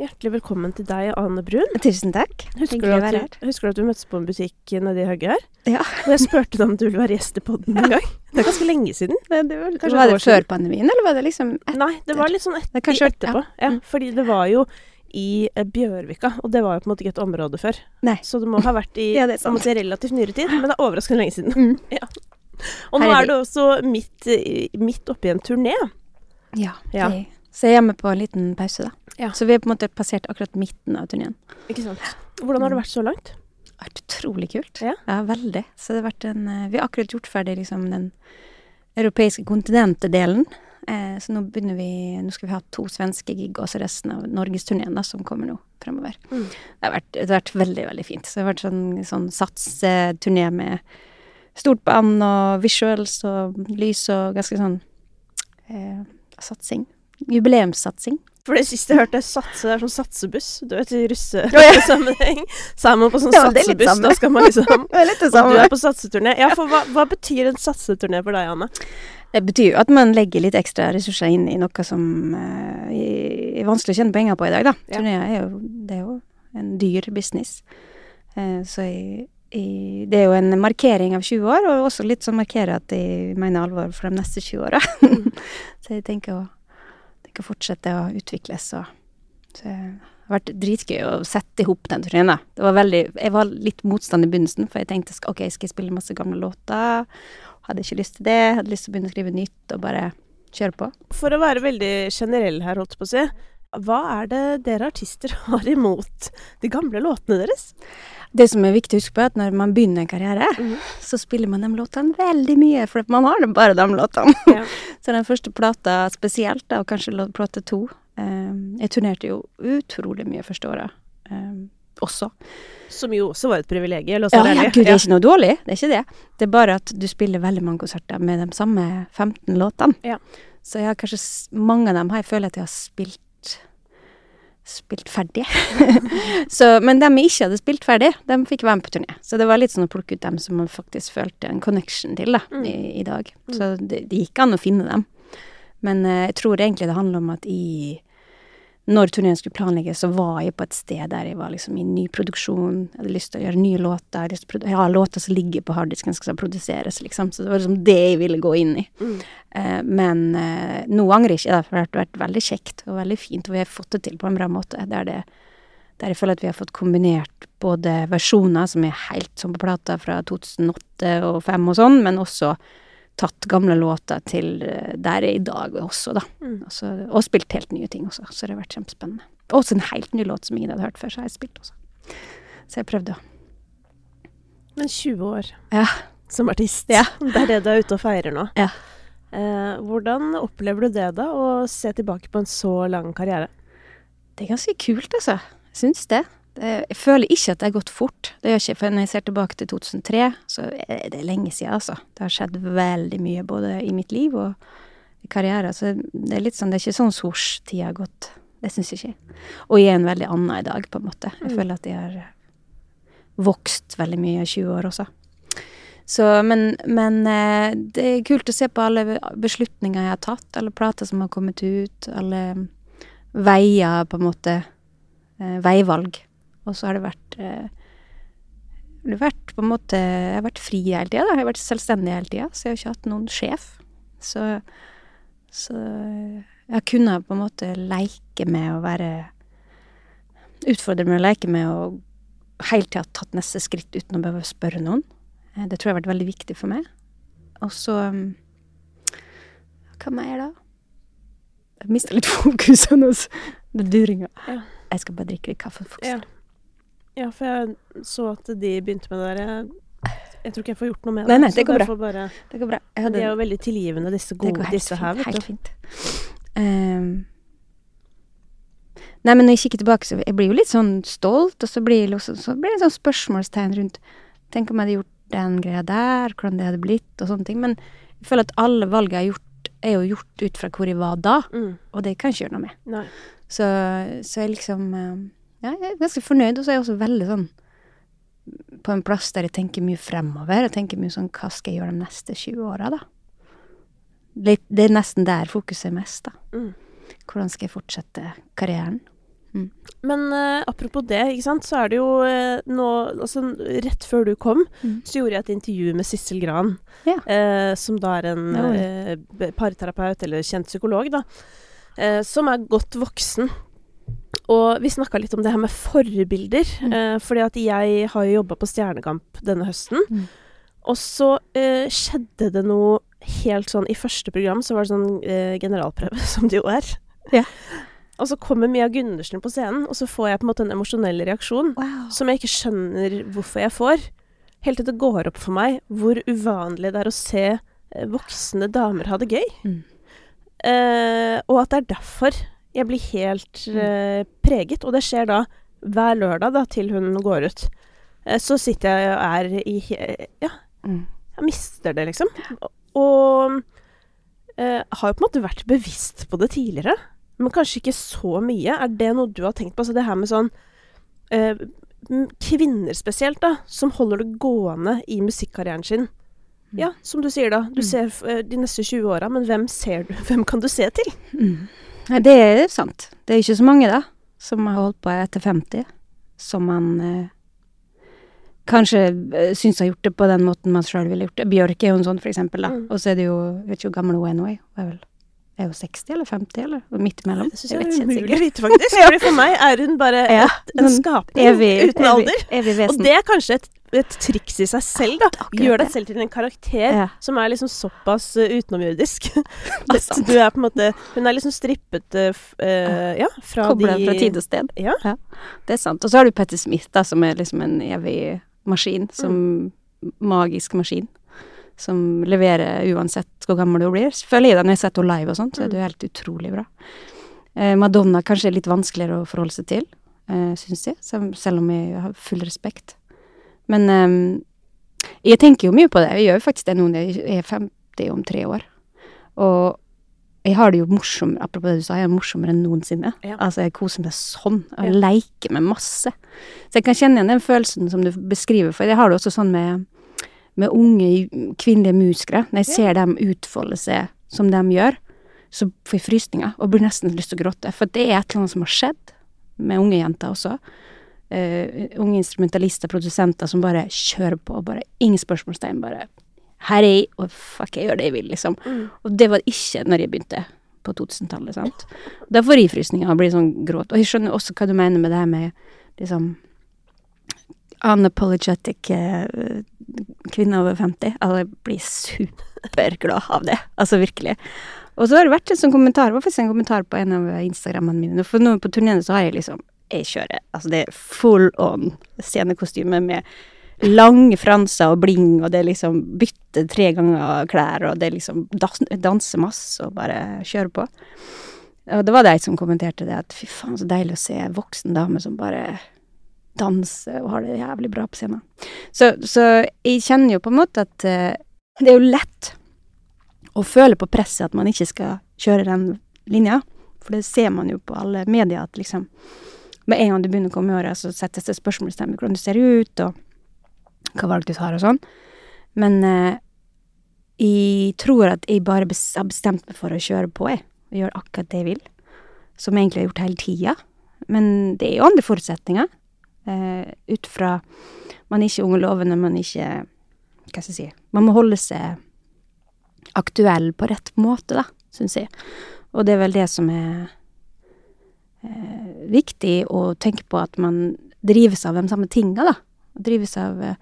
Hjertelig velkommen til deg, Ane Brun. Tusen takk. Husker du, at husker du at vi møttes på en butikk nede i Høgget her? Ja. Og jeg spurte deg om du ville være gjest i poden en gang. Det er ganske lenge siden. Det, det var, Kanskje var det før pandemien, eller var det liksom etter? Nei, det var litt sånn et, er etterpå. Ja. ja. Mm. Fordi det var jo i eh, Bjørvika, og det var jo på en måte ikke et område før. Nei. Så det må ha vært i Ja, måte relativt nyere tid, men det er overraskende lenge siden. Mm. Ja. Og nå er er du også midt, midt oppi en turné. Ja. Ja. Så jeg er hjemme på en liten pause, da. Ja. Så vi er på en måte passert akkurat midten av turneen. Ikke sant? Hvordan har det vært så langt? Det har vært utrolig kult. Ja. veldig. Så det har vært en eh, Vi har akkurat gjort ferdig liksom den europeiske kontinentdelen. Eh, så nå begynner vi Nå skal vi ha to svenske gig, og så resten av norgesturneen som kommer nå fremover. Mm. Det, har vært, det har vært veldig, veldig fint. Så det har vært sånn, sånn satsturné med stort band og visuals og lys og ganske sånn eh, satsing. Jubileumssatsing. For det siste jeg hørte, satse, det er sånn satsebuss. Du vet, i russesammenheng. Så er man på sånn Ja, satsebuss, da skal man liksom Det er litt det Og du er på satseturné. Ja, for hva, hva betyr en satseturné for deg, Anne? Det betyr jo at man legger litt ekstra ressurser inn i noe som uh, er vanskelig å tjene penger på i dag, da. Ja. Turneer er jo, det er jo en dyr business. Uh, så jeg, i, det er jo en markering av 20 år, og også litt sånn markerer at jeg mener alvor for de neste 20 åra. så jeg tenker å, tenker å fortsette å utvikles og så det har vært dritgøy å sette i hop den turneen. Det var veldig, jeg var litt motstand i begynnelsen, for jeg tenkte ok, skal jeg spille masse gamle låter? Hadde ikke lyst til det. Hadde lyst til å begynne å skrive nytt og bare kjøre på. For å være veldig generell her, holdt på å si. Hva er det dere artister har imot de gamle låtene deres? Det som er viktig å huske på, er at når man begynner en karriere, mm. så spiller man de låtene veldig mye, for man har bare de låtene. Ja. så den første plata spesielt, da, og kanskje plate to eh, Jeg turnerte jo utrolig mye første året eh, også. Som jo også var et privilegium. Ja, ja, gud, det er ikke noe dårlig, det er ikke det. Det er bare at du spiller veldig mange konserter med de samme 15 låtene. Ja. Så jeg har kanskje mange av dem har jeg føler at jeg har spilt Spilt ferdig. så, men dem jeg ikke hadde spilt ferdig, dem fikk være med på turné. Så det var litt sånn å plukke ut dem som man faktisk følte en connection til da, Mm. i, i dag. Så det, det gikk an å finne dem. Men uh, jeg tror egentlig det handler om at i når turneen skulle planlegges, så var jeg på et sted der jeg var liksom i ny produksjon. Jeg hadde lyst til å gjøre nye låter. Jeg, har låter som ligger på harddisken som skal produseres, liksom. Så det var liksom det jeg ville gå inn i. Mm. Uh, men uh, nå angrer jeg ikke, det har vært veldig kjekt og veldig fint. Og vi har fått det til på en bra måte. Der, det, der jeg føler at vi har fått kombinert både versjoner som er helt som på plata fra 2008 og 2005 og sånn, men også tatt gamle låter til eh, der jeg er i dag også, da. Mm. Også, og spilt helt nye ting også, så det har vært kjempespennende. Og også en helt ny låt som ingen hadde hørt før, så har jeg spilt også. Så jeg prøvde å Men 20 år Ja. som artist, Ja. det er det du er ute og feirer nå. Ja. Eh, hvordan opplever du det, da, å se tilbake på en så lang karriere? Det er ganske kult, altså. Syns det. Det. Jeg føler ikke at det har gått fort. Det gjør ikke, for når jeg ser tilbake til 2003, så er det lenge siden, altså. Det har skjedd veldig mye, både i mitt liv og i karriere. Så det er litt sånn, det er ikke sånn svosj tida har gått. Det syns ikke. Og jeg er en veldig annen i dag, på en måte. Jeg Mm. føler at jeg har vokst veldig mye i 20 år også. Så, men, men eh, det er kult å se på alle beslutninger jeg har tatt, alle plater som har kommet ut, alle veier, på en måte. Eh, veivalg. Og så har det vært eh, det har vært på en måte Jeg har vært fri hele tida, da. Jeg har vært selvstendig hele tida, så jeg har ikke hatt noen sjef. Så, så jeg har kunnet på en måte leke med å være Utfordre meg å leke med å hele tida tatt neste skritt uten å behøve å spørre noen. Eh, Det tror jeg har vært veldig viktig for meg. Og så um, Hva mer, da? Jeg mista litt fokus av Den duringa. Ja. Jeg skal bare drikke litt kaffe. Fokus. Ja. Ja, for jeg så at de begynte med det der. Jeg, jeg tror ikke jeg får gjort noe med det. nei, nei, det går bra. Bare, Det går bra. Jeg de er jo veldig tilgivende, disse det gode, disse fint. her, vet helt du. fint. Um, nei, men når jeg kikker tilbake, så jeg blir jo litt sånn stolt, og så blir, det liksom, så blir det sånn spørsmålstegn rundt Tenk om jeg hadde gjort den greia der, hvordan det hadde blitt, og sånne ting. Men jeg føler at alle valg jeg har gjort, er jo gjort ut fra hvor jeg var da, Mm, og det kan jeg ikke gjøre noe med. nei. Så, så jeg liksom eh, Ja, jeg er ganske fornøyd, og så er jeg også veldig sånn på en plass der jeg tenker mye fremover, og tenker mye sånn hva skal jeg gjøre de neste 20 åra, da? Litt, det er nesten der fokuset er mest, da. Mm. Hvordan skal jeg fortsette karrieren? Mm. Men uh, apropos det, ikke sant, så er det jo uh, nå Altså rett før du kom, Mm. så gjorde jeg et intervju med Sissel Gran. Ja. uh, som da er en eh, parterapeut, eller kjent psykolog, da. Som er godt voksen. Og vi snakka litt om det her med forbilder. Mm. Eh, fordi at jeg har jo jobba på Stjernekamp denne høsten. Mm. Og så eh, skjedde det noe helt sånn I første program så var det sånn eh, generalprøve, som det jo er. Ja. Og så kommer Mia Gundersen på scenen, og så får jeg på en måte en emosjonell reaksjon Wow. som jeg ikke skjønner hvorfor jeg får. Helt til det går opp for meg hvor uvanlig det er å se eh, voksne damer ha det gøy. Mm. Eh, og at det er derfor jeg blir helt eh, preget. Og det skjer da hver lørdag da, til hun går ut. Uh, så sitter jeg og er i Ja, Mm. jeg mister det, liksom. Og uh, har jo på en måte vært bevisst på det tidligere, men kanskje ikke så mye. Er det noe du har tenkt på? Altså det her med sånn Kvinner spesielt, da, som holder det gående i musikkarrieren sin. Mm. Ja, som du sier da. Du ser de neste 20 åra, men hvem ser du? Hvem kan du se til? Mm. Nei, det er sant. Det er ikke så mange, da, som har holdt på etter 50, som man eh, kanskje eh, syns har gjort det på den måten man sjøl ville gjort det. Bjørk er jo en sånn, for eksempel, da. Mm. Og så er det jo Jeg vet ikke hvor gammel hun er nå. Hun er vel er hun 60 eller 50, eller midt imellom? Det syns Jeg jeg er umulig å vite, faktisk. Fordi for meg er hun bare Ja, et, en skapning Evig, uten evig, alder. evig Og det er kanskje et, et triks i seg selv, da. akkurat Gjør deg selv til en karakter Ja. som er liksom såpass uh, utenomjordisk. At du er på en måte Hun er liksom strippet uh, ja, fra Koblet de fra tid og sted. Ja. Det er sant. Og så har du Petter Smith, da, som er liksom en evig maskin. Som magisk maskin. Som leverer uansett hvor gammel du blir. Føler jeg det når jeg har sett henne live og sånt, så er det jo helt utrolig bra. Eh, Madonna kanskje er litt vanskeligere å forholde seg til, eh, syns jeg, selv, om jeg har full respekt. Men eh, jeg tenker jo mye på det. Jeg gjør jo faktisk det nå når jeg er 50 om tre år. Og jeg har det jo morsommere, apropos det du sa, jeg er morsommere enn noensinne. Ja. Altså, jeg koser meg sånn. Og Ja. leker med masse. Så jeg kan kjenne igjen den følelsen som du beskriver, for jeg har det også sånn med, med unge kvinnelige musikere. Når jeg ser dem utfolde seg som de gjør, så får jeg frysninger og blir nesten lyst til å gråte. For det er et eller annet som har skjedd med unge jenter også. Uh, unge instrumentalister, produsenter som bare kjører på, bare ingen spørsmålstegn, bare her er jeg, og fuck, jeg gjør det jeg vil, liksom. Mm. Og det var ikke når jeg begynte på 2000-tallet, sant. Da får jeg frysninger og blir sånn gråt. Og jeg skjønner også hva du mener med det her med liksom unapologetic eh, kvinne over 50. Altså, jeg blir superglad av det. Altså, virkelig. Og så har det vært en sånn kommentar, var faktisk en kommentar på en av Instagrammene mine. For nå på turneene så har jeg liksom Jeg kjører Altså, det er full on scenekostyme med lange franser og bling, og det er liksom bytte tre ganger klær, og det er liksom dans, danse masse og bare kjøre på. Og det var det ei som kommenterte det, at fy faen, så deilig å se voksen dame som bare danser og har det jævlig bra på scenen. Så, så jeg kjenner jo på en måte at uh, det er jo lett å føle på presset at man ikke skal kjøre den linja, for det ser man jo på alle medier at liksom med en gang du begynner å komme i åra, så settes det spørsmålstegn ved hvordan du ser ut, og hva valg du tar og sånn. Men uh, jeg tror at jeg bare har bestemt meg for å kjøre på, jeg. Og gjøre akkurat det jeg vil. Som jeg egentlig har gjort hele tida. Men det er jo andre forutsetninger. Eh, ut fra Man er ikke unge og lovende, man er ikke Hva skal jeg si Man må holde seg aktuell på rett måte, da, syns jeg. Og det er vel det som er eh, viktig å tenke på, at man drives av de samme tinga, da. Drives av eh,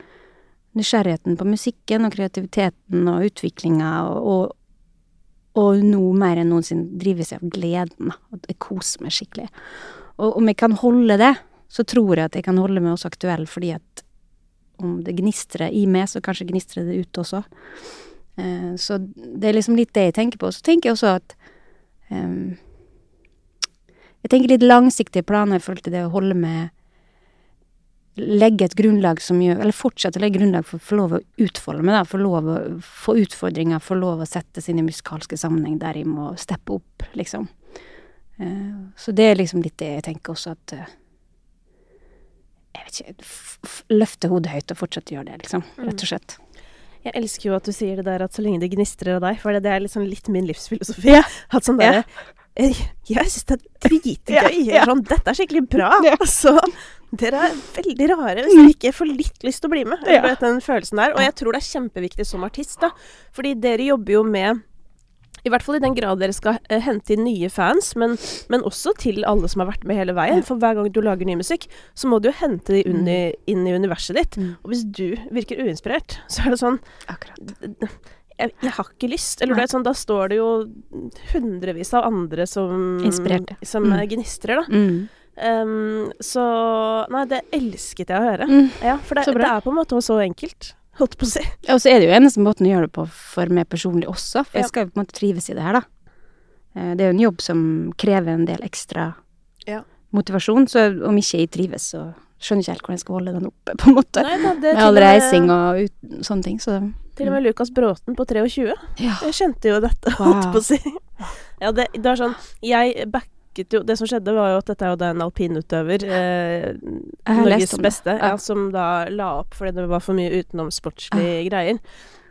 nysgjerrigheten på musikken og kreativiteten og utviklinga, og, og, og nå mer enn noensinne drives jeg av gleden. At jeg koser meg skikkelig. Og om jeg kan holde det, så tror jeg at jeg kan holde meg også aktuell, fordi at om det gnistrer i meg, så kanskje gnistrer det ute også. Eh, så det er liksom litt det jeg tenker på. Så tenker jeg også at ehm, Jeg tenker litt langsiktige planer i forhold til det å holde med Legge et grunnlag som gjør Eller fortsette å legge grunnlag for å få lov å utfolde meg, da. Få lov å få utfordringer, få lov å sette sine musikalske sammenheng der jeg må steppe opp, liksom. Eh, så det er liksom litt det jeg tenker også, at eh, Jeg vet ikke Løfte hodet høyt og fortsette å gjøre det, liksom. Rett og slett. Jeg elsker jo at du sier det der at så lenge det gnistrer av deg, for det, det er liksom litt min livsfilosofi. At sånn derre Jeg, jeg syns det er dritgøy. Ja, sånn, Dette er skikkelig bra. Altså, Så dere er veldig rare hvis dere ikke får litt lyst til å bli med. Ja. Den følelsen der. Og jeg tror det er kjempeviktig som artist, da. Fordi dere jobber jo med i hvert fall i den grad dere skal eh, hente inn nye fans, men, men også til alle som har vært med hele veien. For hver gang du lager ny musikk, så må du jo hente de i, inn i universet ditt. Mm. Og hvis du virker uinspirert, så er det sånn Akkurat. jeg, jeg har ikke lyst. Eller vet sånn, da står det jo hundrevis av andre som Inspirerte. Som Mm. eh, gnistrer, da. Mm. Ehm, så Nei, det elsket jeg å høre. Mm. Ja, for det, det er på en måte så enkelt. Holdt på å si. Og så er det jo eneste måten å gjøre det på for meg personlig også, for Ja. jeg skal jo på en måte trives i det her, da. Eh, Det er jo en jobb som krever en del ekstra Ja. motivasjon, så om ikke jeg trives, så skjønner ikke helt hvordan jeg skal holde den oppe, på en måte. Nei da, Med all reising og ut, sånne ting, så Til og med Lukas Bråten på 23. Ja. Jeg kjente jo dette, Wow. på å si. Ja, det, det er sånn Jeg backet jo Det som skjedde, var jo at dette er jo da en alpinutøver, eh, Norges beste, ja. Som da la opp fordi det var for mye utenomsportslige greier.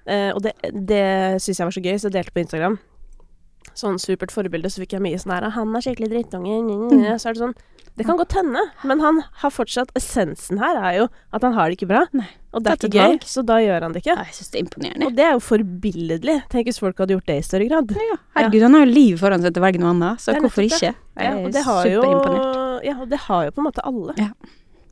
Eh, og det, det syns jeg var så gøy, så jeg delte på Instagram. Sånn supert forbilde, så fikk jeg mye sånn her 'Han er skikkelig drittunge', nye. så er det sånn Det kan godt hende, men han har fortsatt Essensen her er jo at han har det ikke bra. Nei. Og det er ikke gøy, så da gjør han det ikke. Nei, jeg synes det er imponerende. Og det er jo forbilledlig. Tenk hvis folk hadde gjort det i større grad. Ja, herregud, han har jo liv foran seg til å velge noe annet, så hvorfor ikke? Jeg er det har jo, ja, og det har jo på en måte alle. Ja.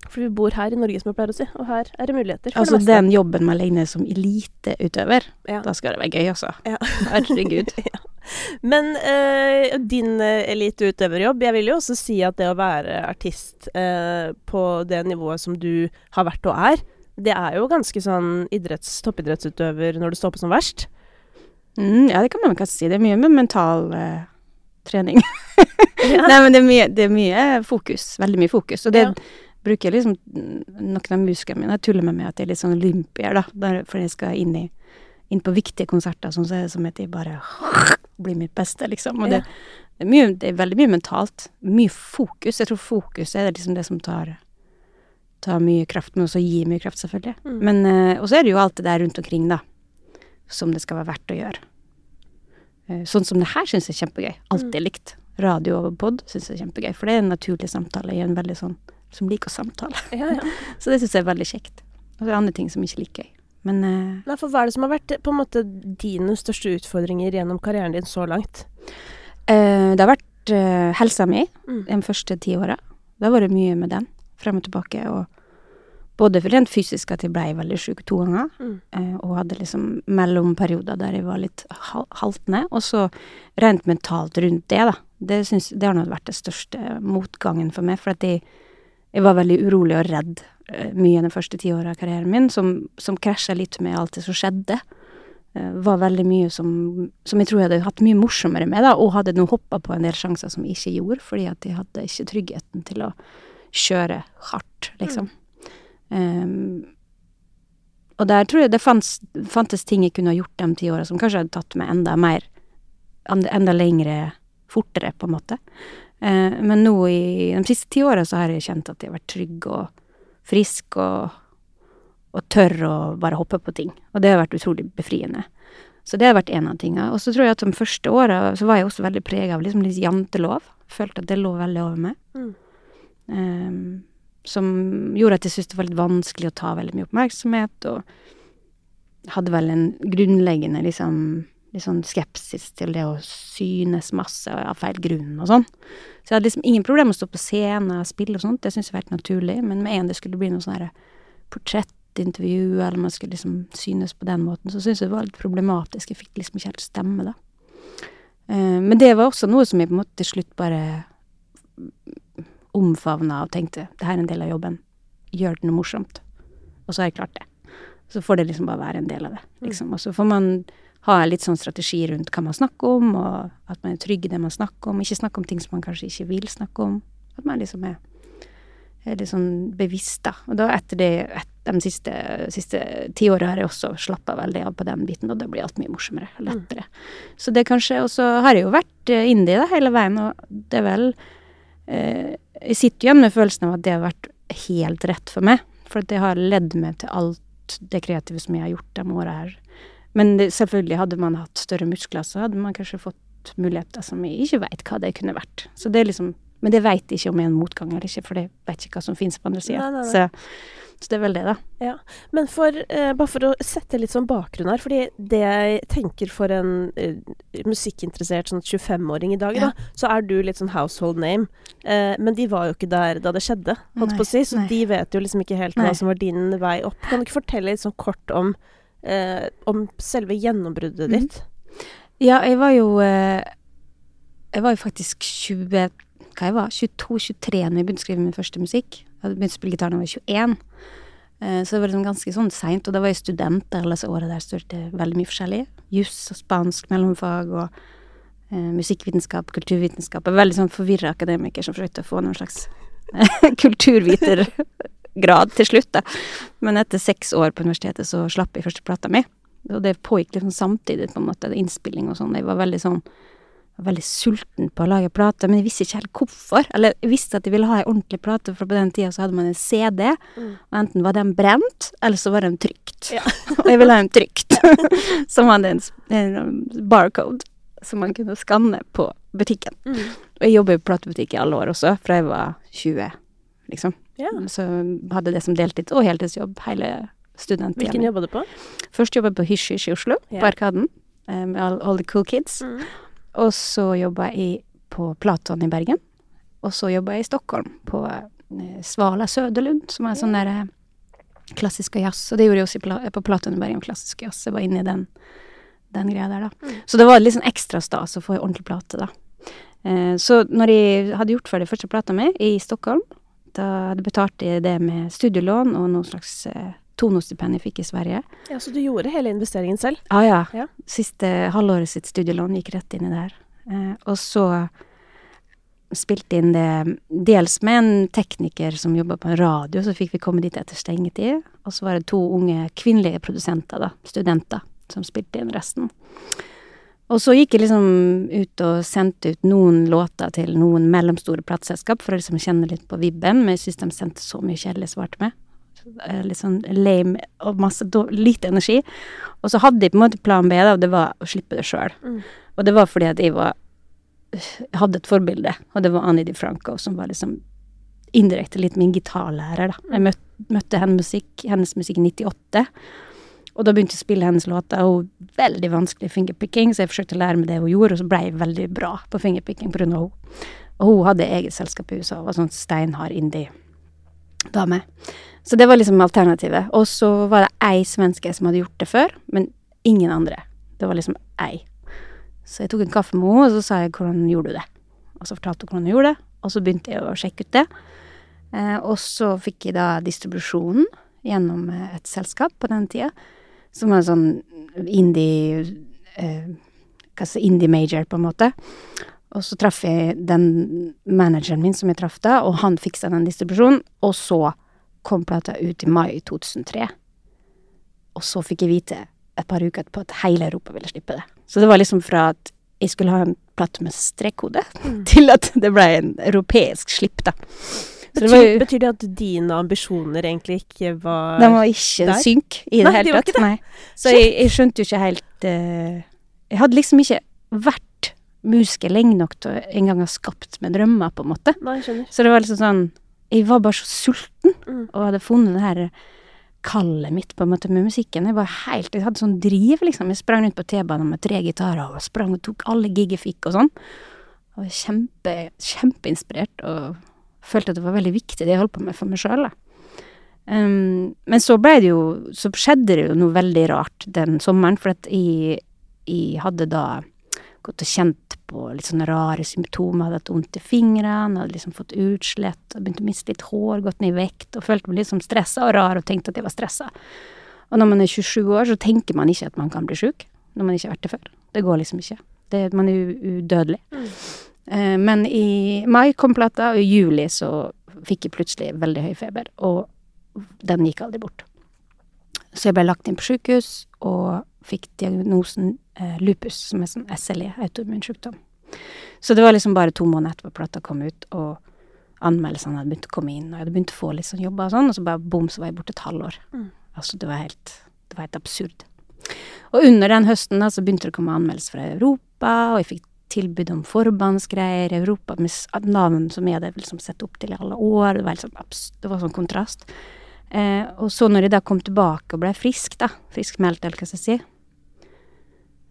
For vi bor her i Norge, som jeg pleier å si, og her er det muligheter for Altså det meste. den jobben man ned som eliteutøver, Ja. da skal det være gøy, altså. Ja. Herregud. Men eh, din uh, eliteutøverjobb, jeg vil jo også si at det å være artist eh, på det nivået som du har vært og er, det er jo ganske sånn idretts, toppidrettsutøver når du står på som verst. Mm, ja, det kan man kanskje si. Det er mye med mental eh, trening. Ja. Nei, men det er, mye, det er mye fokus. Veldig mye fokus. Og det Ja. Bruker liksom mm, Noen av musikerne mine jeg tuller med meg at jeg er litt sånn olympier, da. Der, for jeg skal inn, i, inn på viktige konserter, sånn så er det som at jeg bare blir mitt beste, liksom. Og det, det, er mye, det er veldig mye mentalt. Mye fokus. Jeg tror fokus er liksom det som tar tar mye kraft, men også gir mye kraft, selvfølgelig. Mm. Men, eh, og så er det jo alt det der rundt omkring, da, som det skal være verdt å gjøre. Eh, Sånn som det her syns jeg er kjempegøy. Alltid likt. Radio og pod syns jeg er kjempegøy, for det er en naturlig samtale. Er en veldig sånn som liker å samtale. Ja, ja. Så det syns jeg er veldig kjekt. Og så er det andre ting som ikke liker jeg. Men uh, Nei, for hva er det som har vært på en måte dine største utfordringer gjennom karrieren din så langt? Uh, det har vært uh, helsa mi Mm. de første ti åra. Det har vært mye med den, frem og tilbake. Og både rent fysisk at jeg blei veldig sjuk to ganger, Mm. eh, og hadde liksom mellomperioder der jeg var litt hal- haltende. Og så rent mentalt rundt det, da. Det, synes, det har nok vært den største motgangen for meg, for at jeg, jeg var veldig urolig og redd eh, mye den første tiåra av karrieren min, som, som krasja litt med alt det som skjedde. Eh, var veldig mye som, som jeg tror jeg hadde hatt mye morsommere med, da, og hadde nå hoppa på en del sjanser som jeg ikke gjorde, fordi at jeg hadde ikke tryggheten til å kjøre hardt, liksom. Um, og der tror jeg det fanns, fantes ting jeg kunne ha gjort de ti åra som kanskje hadde tatt meg enda mer enda lengre fortere, på en måte. Eh, men nå i de siste ti åra så har jeg kjent at jeg har vært trygg og frisk og, og tør å bare hoppe på ting. Og det har vært utrolig befriende. Så det har vært en av tinga. Og så tror jeg at de første åra så var jeg også veldig prega av liksom litt jantelov. Følte at det lå veldig over meg. Mm. Ehm, som gjorde at jeg syntes det var litt vanskelig å ta veldig mye oppmerksomhet, og hadde vel en grunnleggende liksom litt sånn skepsis til det å synes masse av feil grunn og sånn. Så jeg hadde liksom ingen problemer med å stå på scenen og spille og sånt, det syntes jeg var helt naturlig, men med en det skulle bli noe sånn portrettintervju, eller man skulle liksom synes på den måten, så syntes jeg det var litt problematisk, jeg fikk liksom ikke helt stemme, da. Eh, men det var også noe som jeg på en måte til slutt bare omfavna og tenkte det her er en del av jobben. Gjør det noe morsomt. Og så har jeg klart det. Så får det liksom bare være en del av det. Liksom. Og så får man ha en litt sånn strategi rundt hva man snakker om, og at man er trygg i det man snakker om. Ikke snakke om ting som man kanskje ikke vil snakke om. At man liksom er, er litt sånn bevisst, da. Og da etter det, et, de siste, siste ti åra har jeg også slappa veldig av på den biten, og det blir alt mye morsommere og lettere. Så det kanskje Og så har jeg jo vært eh, indie da hele veien, og det er vel eh, Jeg sitter igjen med følelsen av at det har vært helt rett for meg. For at det har ledd meg til alt det kreative som jeg har gjort de åra her. Men det, selvfølgelig, hadde man hatt større muskler, så hadde man kanskje fått muligheter som jeg ikke veit hva det kunne vært. Så det er liksom Men det veit ikke om jeg er en motgang eller ikke, for jeg veit ikke hva som finnes på andre sida. Så, så det er vel det, da. Ja. Men for, eh, bare for å sette litt sånn bakgrunn her, fordi det jeg tenker for en eh, musikkinteressert sånn 25-åring i dag, Ja. da, så er du litt sånn household name. Eh, men de var jo ikke der da det skjedde, holdt Nei, på å si, så nei. de vet jo liksom ikke helt Nei. hva som var din vei opp. Kan du ikke fortelle litt sånn kort om, eh, om selve gjennombruddet ditt. ditt? Ja, jeg var jo eh, Jeg var jo faktisk 20 Hva jeg var? 22-23 når jeg begynte å skrive min første musikk. Jeg hadde begynt å spille gitar da jeg var 21. Eh, så det var liksom ganske sånn seint. Og da var jeg student alle disse åra der studerte veldig mye forskjellig. Juss og spansk mellomfag og eh, musikkvitenskap, kulturvitenskap. Jeg var veldig sånn forvirra akademiker som forsøkte å få noen slags kulturvitergrad til slutt, da. Men etter seks år på universitetet så slapp jeg første plata mi. Og det pågikk liksom samtidig, på en måte, innspilling og sånn. Jeg var veldig sånn var veldig sulten på å lage plate, men jeg visste ikke helt hvorfor. Eller jeg visste at jeg ville ha ei ordentlig plate, for på den tida så hadde man en CD, Mm. og enten var den brent, eller så var den trygt. Ja. og jeg ville ha den trygt, som hadde en, en barcode som man kunne skanne på butikken. Mm. Og jeg jobber i platebutikk i alle år også, fra jeg var 20, liksom. Ja. Så hadde det som deltids- og heltidsjobb hele studenttida Hvilken jobba du på? Først jobba jeg på Hysj Hysj i Oslo, Ja. på Arkaden, eh, med all, all the cool kids. Mm. Og så jobba jeg på Platon i Bergen. Og så jobba jeg i Stockholm, på eh, Svala Søderlund, som er sånn der eh, klassisk jazz. Og det gjorde jeg også på Platon i Bergen, klassisk jazz. Jeg var inne i den, den greia der, da. Mm. Så det var litt sånn ekstra stas å få ei ordentlig plate, da. Så når jeg hadde gjort ferdig første plata mi i Stockholm, da hadde betalt det med studielån og noe slags eh, Tono-stipend jeg fikk i Sverige. Ja, Så du gjorde hele investeringen selv? Ah, ja. Ja. Siste halvåret sitt studielån gikk rett inn i det her. Eh, og så spilte inn det dels med en tekniker som jobba på en radio, så fikk vi komme dit etter stengetid. Og så var det to unge kvinnelige produsenter, da, studenter, som spilte inn resten. Og så gikk jeg liksom ut og sendte ut noen låter til noen mellomstore plateselskap for å liksom kjenne litt på vibben, men jeg syns de sendte så mye kjedelig svar til meg. Eh, Litt sånn lame og masse lite energi. Og så hadde jeg på en måte plan B, da, og det var å slippe det sjøl. Mm. Og det var fordi at jeg var jeg hadde et forbilde, og det var Annie DiFranco, som var liksom indirekte litt min gitarlærer, da. Jeg møtte, møtte hennes musikk, hennes musikk i 98, og da begynte jeg å spille hennes låter, og veldig vanskelig fingerpicking, så jeg forsøkte å lære meg det hun gjorde, og så ble jeg veldig bra på fingerpicking av henne. Og hun hadde eget selskap i USA, var sånn steinhard indie-dame. Så det var liksom alternativet. Og så var det ei svenske som hadde gjort det før, men ingen andre. Det var liksom ei. Så jeg tok en kaffe med henne, og så sa jeg 'hvordan gjorde du det?' Og så fortalte hun hvordan hun gjorde det, og så begynte jeg å sjekke ut det. Eh, og så fikk jeg da distribusjonen gjennom eh, et selskap på den tida, som var sånn indie eh, Hva skal jeg si, indie major, på en måte. Og så traff jeg den manageren min som jeg traff da, og han fiksa den distribusjonen. Og så kom plata ut i mai 2003. Og så fikk jeg vite et par uker etterpå at hele Europa ville slippe det. Så det var liksom fra at jeg skulle ha en plate med strekkode, Mm. til at det ble en europeisk slipp, da. Så det Betyr, jo betyr det at dine ambisjoner egentlig ikke var De var ikke der? synk i det Nei, hele tatt. Nei. Så jeg, jeg skjønte jo ikke helt uh, Jeg hadde liksom ikke vært musiker lenge nok til å en gang ha skapt med drømmer, på en måte. Nei. Så det var liksom sånn Jeg var bare så sulten, Mm. og hadde funnet det her kallet mitt på en måte med musikken. Jeg var helt, jeg hadde sånn driv, liksom. Jeg sprang rundt på T-banen med tre gitarer og sprang og tok alle gig jeg fikk og sånn. Og kjempe, kjempeinspirert og følte at det var veldig viktig det jeg holdt på med for meg sjøl. Um, men så ble det jo Så skjedde det jo noe veldig rart den sommeren, for at jeg, jeg hadde da gått og kjent på litt sånne rare symptomer. Hadde hatt vondt i fingrene, hadde liksom fått utslett, begynt å miste litt hår, gått ned i vekt og følte meg litt sånn stressa og rar og tenkte at jeg var stressa. Og når man er 27 år, så tenker man ikke at man kan bli sjuk. Når man ikke har vært det før. Det går liksom ikke. Det, man er udødelig. Mm. Eh, men i mai kom plata, og i juli så fikk jeg plutselig veldig høy feber, og den gikk aldri bort. Så jeg ble lagt inn på sykehus og fikk diagnosen eh, lupus, som er sånn SLE, autoimmun sykdom. Så det var liksom bare to måneder etterpå plata kom ut, og anmeldelsene hadde begynt å komme inn, og jeg hadde begynt å få litt sånn jobber og sånn, og så bare bom, så var jeg borte et halvår. Mm. Altså, det var helt, det var helt absurd. Og under den høsten da, så begynte det å komme anmeldelser fra Europa, og jeg fikk tilbud om forbandsgreier Europa med navn som jeg hadde liksom sett opp til i alle år. Det var, liksom, det var sånn kontrast. Eh, og så når jeg da kom tilbake og ble frisk, da, friskmeldt, eller hva skal jeg si,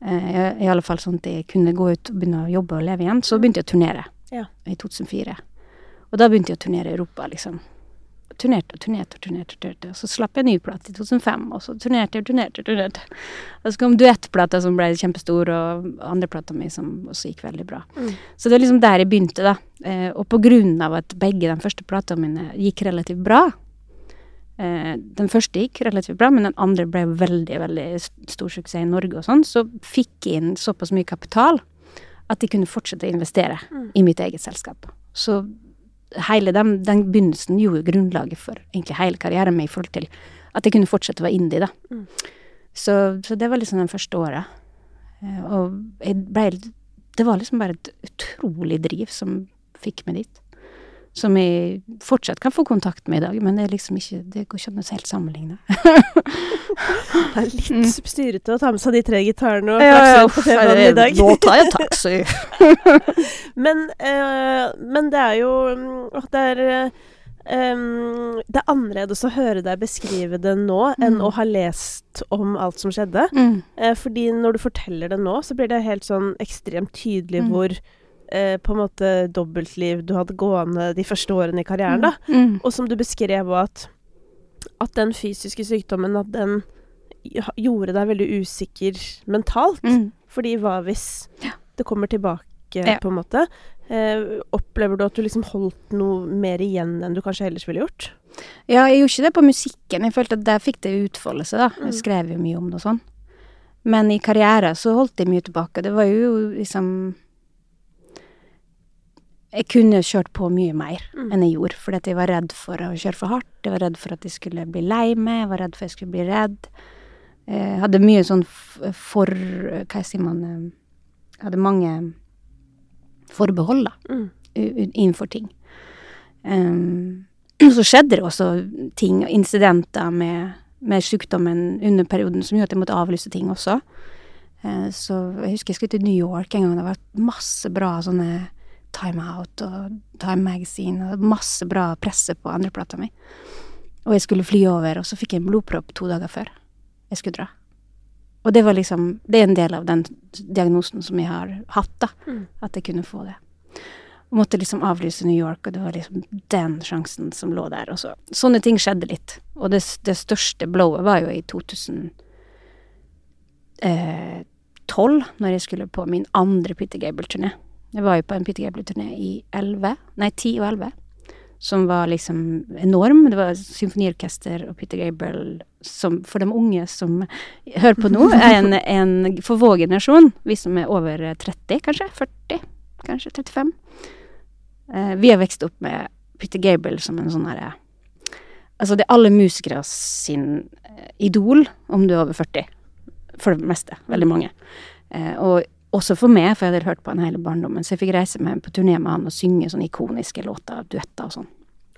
eh, i alle fall sånn at jeg kunne gå ut og begynne å jobbe og leve igjen, så begynte jeg å turnere Ja. i 2004. Og da begynte jeg å turnere i Europa, liksom. Turnerte og turnerte og turnerte. turnerte. Og så slapp jeg en ny plate i 2005, og så turnerte og turnerte. Og turnerte. Og så kom duettplata som ble kjempestor, og andreplata mi som også gikk veldig bra. Mm. Så det er liksom der jeg begynte, da. Eh, og på grunn av at begge de første platene mine gikk relativt bra eh, Den første gikk relativt bra, men den andre ble veldig, veldig stor suksess i Norge og sånn. Så fikk jeg inn såpass mye kapital at jeg kunne fortsette å investere Mm. i mitt eget selskap. Så hele den, den begynnelsen gjorde grunnlaget for egentlig hele karrieren min i forhold til at jeg kunne fortsette å være indie, da. Mm. Så, så det var liksom den første året. Eh, Og jeg ble Det var liksom bare et utrolig driv som fikk meg dit. Som jeg fortsatt kan få kontakt med i dag, men det er liksom ikke Det går ikke an å helt sammenligne. Det er litt Mm. styrete å ta med seg de tre gitarene og Ja, ja, på TV-en i dag. Nå tar jeg taxi. Men, eh, men det er jo at Det er Um, Det er annerledes å høre deg beskrive det nå enn Mm. å ha lest om alt som skjedde. Mm. Uh, fordi når du forteller det nå, så blir det helt sånn ekstremt tydelig Mm. hvor eh, på en måte dobbeltliv du hadde gående de første årene i karrieren, da. Mm. Og som du beskrev at at den fysiske sykdommen, at den gjorde deg veldig usikker mentalt. Mm. Fordi hva hvis Ja. det kommer tilbake, Ja. på en måte? Eh, opplever du at du liksom holdt noe mer igjen enn du kanskje ellers ville gjort? Ja, jeg gjorde ikke det på musikken. Jeg følte at der fikk det utfolde seg, da. Mm. Jeg skrev jo mye om det og sånn. Men i karriere så holdt jeg mye tilbake. Det var jo liksom Jeg kunne kjørt på mye mer Mm. enn jeg gjorde, fordi jeg var redd for å kjøre for hardt. Jeg var redd for at jeg skulle bli lei meg, jeg var redd for at jeg skulle bli redd. Jeg hadde mye sånn for Hva sier man eh, Jeg hadde mange forbehold, da Mm. innenfor ting. Um, så skjedde det også ting, og incidenter med, med sykdommen under perioden som gjorde at jeg måtte avlyse ting også. Uh, så jeg husker jeg skulle til New York en gang. Det var masse bra sånne Time Out og Time Magazine og masse bra presse på andreplata mi. Og jeg skulle fly over, og så fikk jeg en blodpropp to dager før jeg skulle dra. Og det var liksom Det er en del av den diagnosen som jeg har hatt, da. Mm. At jeg kunne få det. Og måtte liksom avlyse New York, og det var liksom den sjansen som lå der. Og så. Sånne ting skjedde litt. Og det, det største blowet var jo i 2012, eh, når jeg skulle på min andre Peter Gable-turné. Jeg var jo på en Peter Gable-turné i 11, nei 10 og 11, som var liksom enorm. Det var symfoniorkester og Peter Gable som for de unge som hører på nå, er en, en for vår generasjon, vi som er over 30, kanskje, 40, kanskje 35. Eh, vi har vokst opp med Peter Gable som en sånn herre Altså, det er alle musikere sin eh, idol, om du er over 40. For det meste. Veldig mange. Eh, og også for meg, for jeg hadde hørt på han hele barndommen, så jeg fikk reise med på turné med han og synge sånne ikoniske låter, duetter og sånn.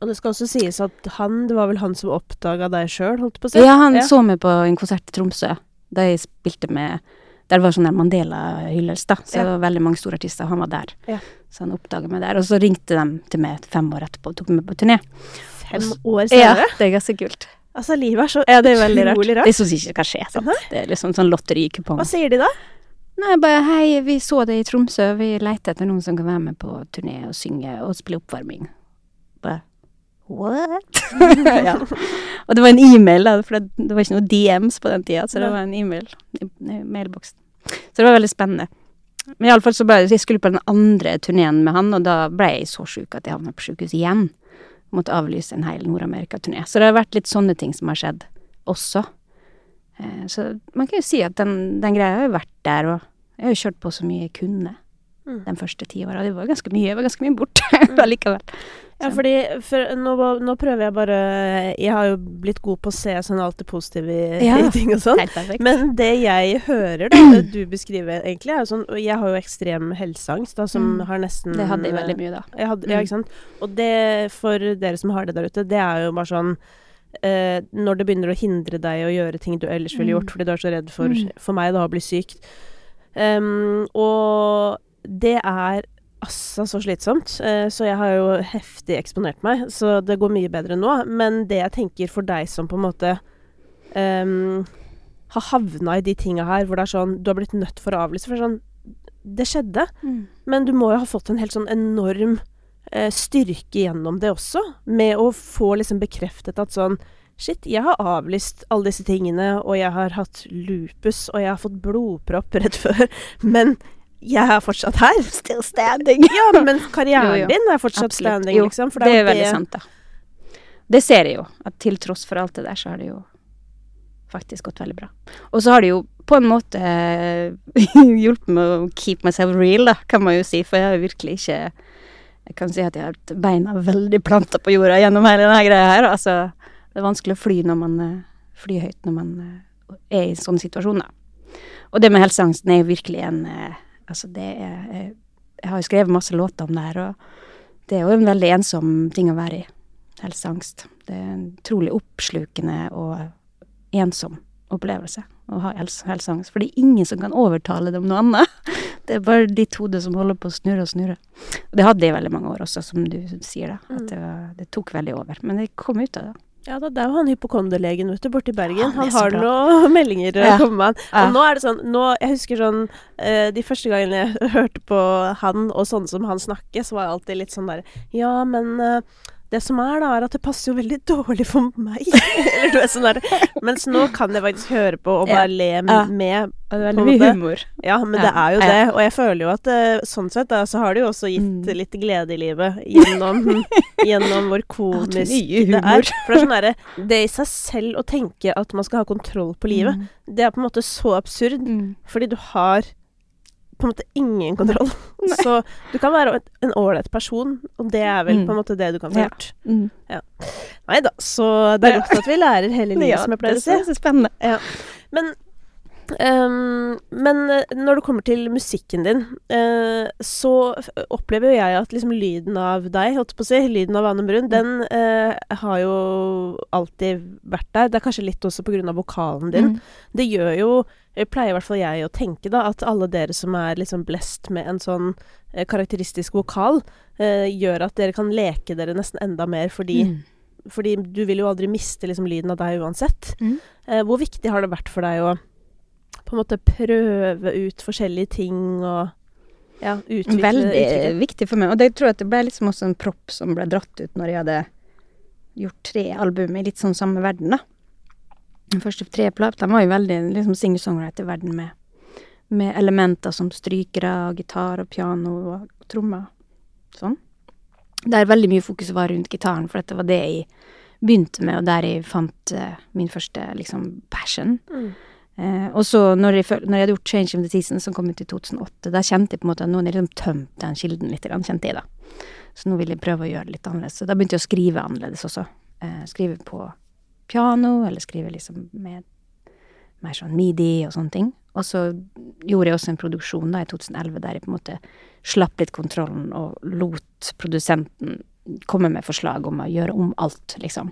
Og det skal også sies at han, det var vel han som oppdaga deg sjøl, holdt på å si? Ja, han så meg på en konsert i Tromsø, da jeg spilte med Der var sånn der Mandela-hyllest, da. Så Ja. det var veldig mange store artister, og han var der. Ja. Så han oppdaga meg der. Og så ringte de til meg fem år etterpå og tok meg med på turné. Fem år Ja, det er ganske kult. Altså, livet er så Ja, det er rart. utrolig Det rart. er sånn som ikke kan skje, sant. Det er liksom sånn lotterikupong. Hva sier de da? Nei, bare hei, vi så det i Tromsø, vi leter etter noen som kan være med på turné og synge og spille oppvarming. Bare what? ja. Og det var en e-mail, da, for det, det var ikke noe DMs på den tida, så det var en e-mail i, mailboksen. Så det var veldig spennende. Men iallfall så ble jeg skulle på den andre turneen med han, og da ble jeg så sjuk at jeg havna på sjukehus igjen. Måtte avlyse en hel Nord-Amerika-turné. Så det har vært litt sånne ting som har skjedd også. Eh, så man kan jo si at den, den greia har jo vært der, og jeg har jo kjørt på så mye jeg kunne Mm. den første ti åra. Det var ganske mye, Jeg var ganske mye borte allikevel. Ja, fordi for, nå, nå prøver jeg bare Jeg har jo blitt god på å se sånn alt det positive i, Ja. i ting og sånn. Men det jeg hører, da, det du beskriver egentlig, er jo sånn Jeg har jo ekstrem helseangst, da, som Mm. har nesten det hadde jeg veldig mye da. Hadde, Ja, Mm. ikke sant. Og det, for dere som har det der ute, det er jo bare sånn eh, Når det begynner å hindre deg å gjøre ting du ellers ville Mm. gjort fordi du er så redd for, Mm. for meg, da, å bli syk. Um, og det er altså så slitsomt. Eh, så jeg har jo heftig eksponert meg, så det går mye bedre nå. Men det jeg tenker for deg som på en måte um, har havna i de tinga her hvor det er sånn Du har blitt nødt for å avlyse. For det er sånn Det skjedde. Men du må jo ha fått en helt sånn enorm styrke gjennom det også. Med å få liksom bekreftet at sånn Shit, jeg har avlyst alle disse tingene, og jeg har hatt lupus, og jeg har fått blodpropp rett før, men jeg er fortsatt her. Still standing. Ja, men karrieren Jo, jo. din er fortsatt Absolutt. standing, liksom. For det er jo veldig sant, da. Det ser jeg jo, at til tross for alt det der, så har det jo faktisk gått veldig bra. Og så har det jo på en måte eh, hjulpet meg å keep myself real, da, kan man jo si, for jeg har virkelig ikke Jeg kan si at jeg har hatt beina veldig planta på jorda gjennom hele denne greia her. Altså, det er vanskelig å fly når man fly høyt når man eh, er i en sånn situasjon, da. Og det med helseangsten er jo virkelig en eh, Altså, det er eh, Jeg har jo skrevet masse låter om det her, og det er jo en veldig ensom ting å være i. Helseangst. Det er en utrolig oppslukende og ensom opplevelse å ha helse, helseangst. For det er ingen som kan overtale dem noe annet. Det er bare ditt hode som holder på å snurre og snurre. Og det hadde jeg i veldig mange år også, som du sier, da. At det, var, det tok veldig over. Men det kom ut av det. Ja da, det er jo han hypokonderlegen ute borte i Bergen. Ja, han han har noen meldinger å Ja. komme med. Ja. Og nå er det sånn nå, Jeg husker sånn eh, De første gangene jeg hørte på han og sånne som han snakke, så var jeg alltid litt sånn der Ja, men eh, det som er, da, er at det passer jo veldig dårlig for meg. Eller du er sånn der. Mens nå kan jeg faktisk høre på og bare le med. Ja. det er veldig mye humor. Ja, men Ja. det er jo det. Og jeg føler jo at eh, sånn sett da, så har det jo også gitt Mm. litt glede i livet gjennom, gjennom hvor komisk ja, det humor. er. For det er sånn derre Det i seg selv å tenke at man skal ha kontroll på livet, Mm. det er på en måte så absurd. Mm. Fordi du har på en måte ingen kontroll. Så du kan være en ålreit person, og det er vel Mm. på en måte det du kan få Ja. gjort. Ja. Nei da, så det er godt at vi lærer hele livet, Ja, som jeg pleier å det er så spennende. Men, ehm, men eh, når det kommer til musikken din, uh, så opplever jo jeg at liksom lyden av deg, holdt på å si, lyden av Anne Brun, den uh, har jo alltid vært der. Det er kanskje litt også av vokalen din. Mm. Det gjør jo jeg pleier i hvert fall jeg å tenke, da, at alle dere som er liksom blest med en sånn eh, karakteristisk vokal, eh, gjør at dere kan leke dere nesten enda mer, fordi, Mm. fordi du vil jo aldri miste liksom lyden av deg uansett. Mm. Eh, hvor viktig har det vært for deg å på en måte prøve ut forskjellige ting og ja, utvikle Veldig utvikle- viktig for meg. Og det tror jeg at det ble liksom også en propp som ble dratt ut når jeg hadde gjort tre album i litt sånn samme verden, da. Den første tre platene var jo veldig liksom singer-songwriter-verden med, med elementer som strykere, og gitar og piano og trommer. Sånn. Der veldig mye fokus var rundt gitaren, for dette var det jeg begynte med, og der jeg fant uh, min første liksom passion. Mm. Eh, og så når jeg, når jeg hadde gjort Change of the Season, som kom ut i 2008, da kjente jeg på en måte at noen liksom tømt den kilden litt, kjente jeg da. Så nå vil jeg prøve å gjøre det litt annerledes. Så da begynte jeg å skrive annerledes også. Eh, skrive på piano, eller skrive liksom med mer sånn midi og sånne ting. Og så gjorde jeg også en produksjon da i 2011 der jeg på en måte slapp litt kontrollen og lot produsenten komme med forslag om å gjøre om alt, liksom.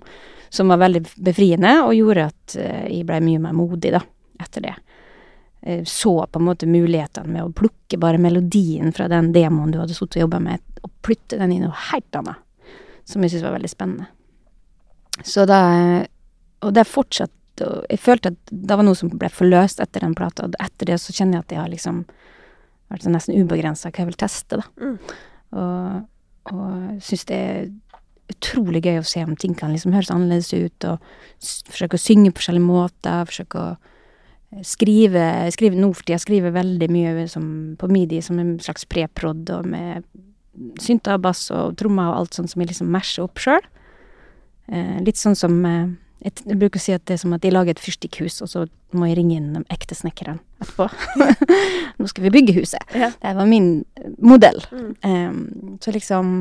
Som var veldig befriende, og gjorde at eh, jeg ble mye mer modig, da, etter det. Eh, så på en måte mulighetene med å plukke bare melodien fra den demoen du hadde sittet og jobba med, og flytte den i noe helt annet. Som jeg syntes var veldig spennende. Så da Og det fortsatte Jeg følte at det var noe som ble forløst etter den plata, og etter det så kjenner jeg at jeg har liksom vært så nesten ubegrensa hva jeg vil teste, da. Mm. Og, og syns det er utrolig gøy å se om ting kan liksom høres annerledes ut, og forsøke å synge på forskjellige måter, forsøke å eh, skrive, skrive Nå for tida skriver veldig mye som, på midi som en slags preprod, og med synter, bass og trommer og alt sånt som jeg liksom masher opp sjøl. Eh, litt sånn som eh, jeg, jeg bruker å si at det er som at jeg lager et fyrstikkhus, og så må jeg ringe inn de ekte snekkerne etterpå. Nå skal vi bygge huset. Ja. Det var min eh, modell. Mm. Em, så liksom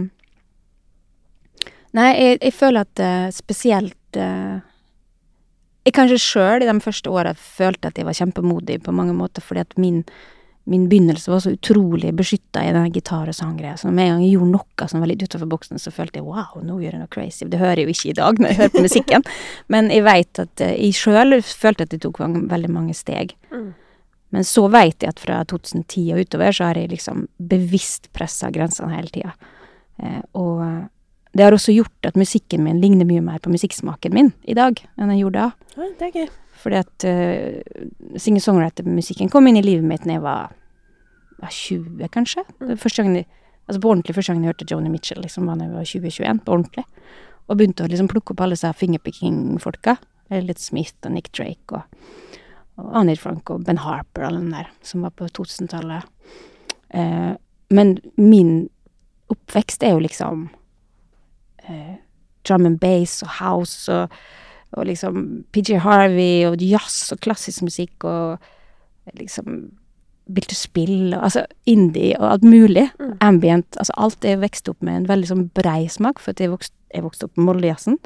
Nei, jeg, jeg føler at uh, spesielt eh, Jeg kanskje sjøl i de første åra følte at jeg var kjempemodig på mange måter, fordi at min, min begynnelse var så utrolig beskytta i denne gitar- og sanggreia. Så med en gang jeg gjorde noe som var litt utafor boksen, så følte jeg wow, nå gjør jeg noe crazy. Det hører jeg jo ikke i dag når jeg hører på musikken, men jeg veit at eh, jeg sjøl følte at jeg tok veldig mange steg. Mm. Men så veit jeg at fra 2010 og utover så har jeg liksom bevisst pressa grensene hele tida. Eh, og det har også gjort at musikken min ligner mye mer på musikksmaken min i dag enn den gjorde da. Ja, det er gøy. Fordi at uh, singer-songwriter-musikken kom inn i livet mitt da jeg var, var 20, kanskje. Mm. første gangen, altså på ordentlig første gangen jeg hørte Joni Mitchell, liksom, var da jeg var 20-21, på ordentlig. Og begynte å liksom plukke opp alle disse fingerpicking-folka. Litt Smith og Nick Drake og, og Anir Frank og Ben Harper og alle den der, som var på 2000-tallet. Uh, men min oppvekst er jo liksom eh, drum and bass og house og, og liksom PJ Harvey og jazz og klassisk musikk og liksom Bill to Spill og altså indie og alt mulig. Mm. Ambient. Altså alt er vokst opp med en veldig sånn brei smak, for jeg vokste, jeg vokste opp med Moldejazzen.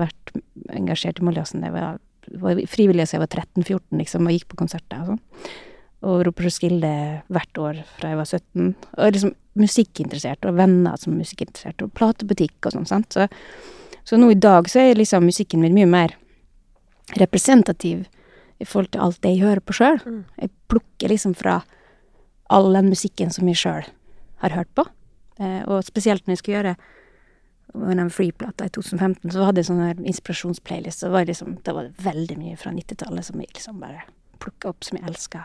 Vært engasjert i Moldejazzen da jeg var, var frivillig siden jeg var 13-14, liksom, og gikk på konserter og sånn. Og roper så Roskilde hvert år fra jeg var 17. Og liksom musikkinteressert, og venner som er musikkinteressert, og platebutikk og sånn, sant. Så, så nå i dag så er liksom musikken min mye mer representativ i forhold til alt det jeg hører på sjøl. Mm. Jeg plukker liksom fra all den musikken som jeg sjøl har hørt på. Eh, og spesielt når jeg skulle gjøre den Free-plata i 2015, så hadde jeg sånn her inspirasjonsplaylist, så var liksom, da var det veldig mye fra 90-tallet som jeg liksom bare plukka opp, som jeg elska.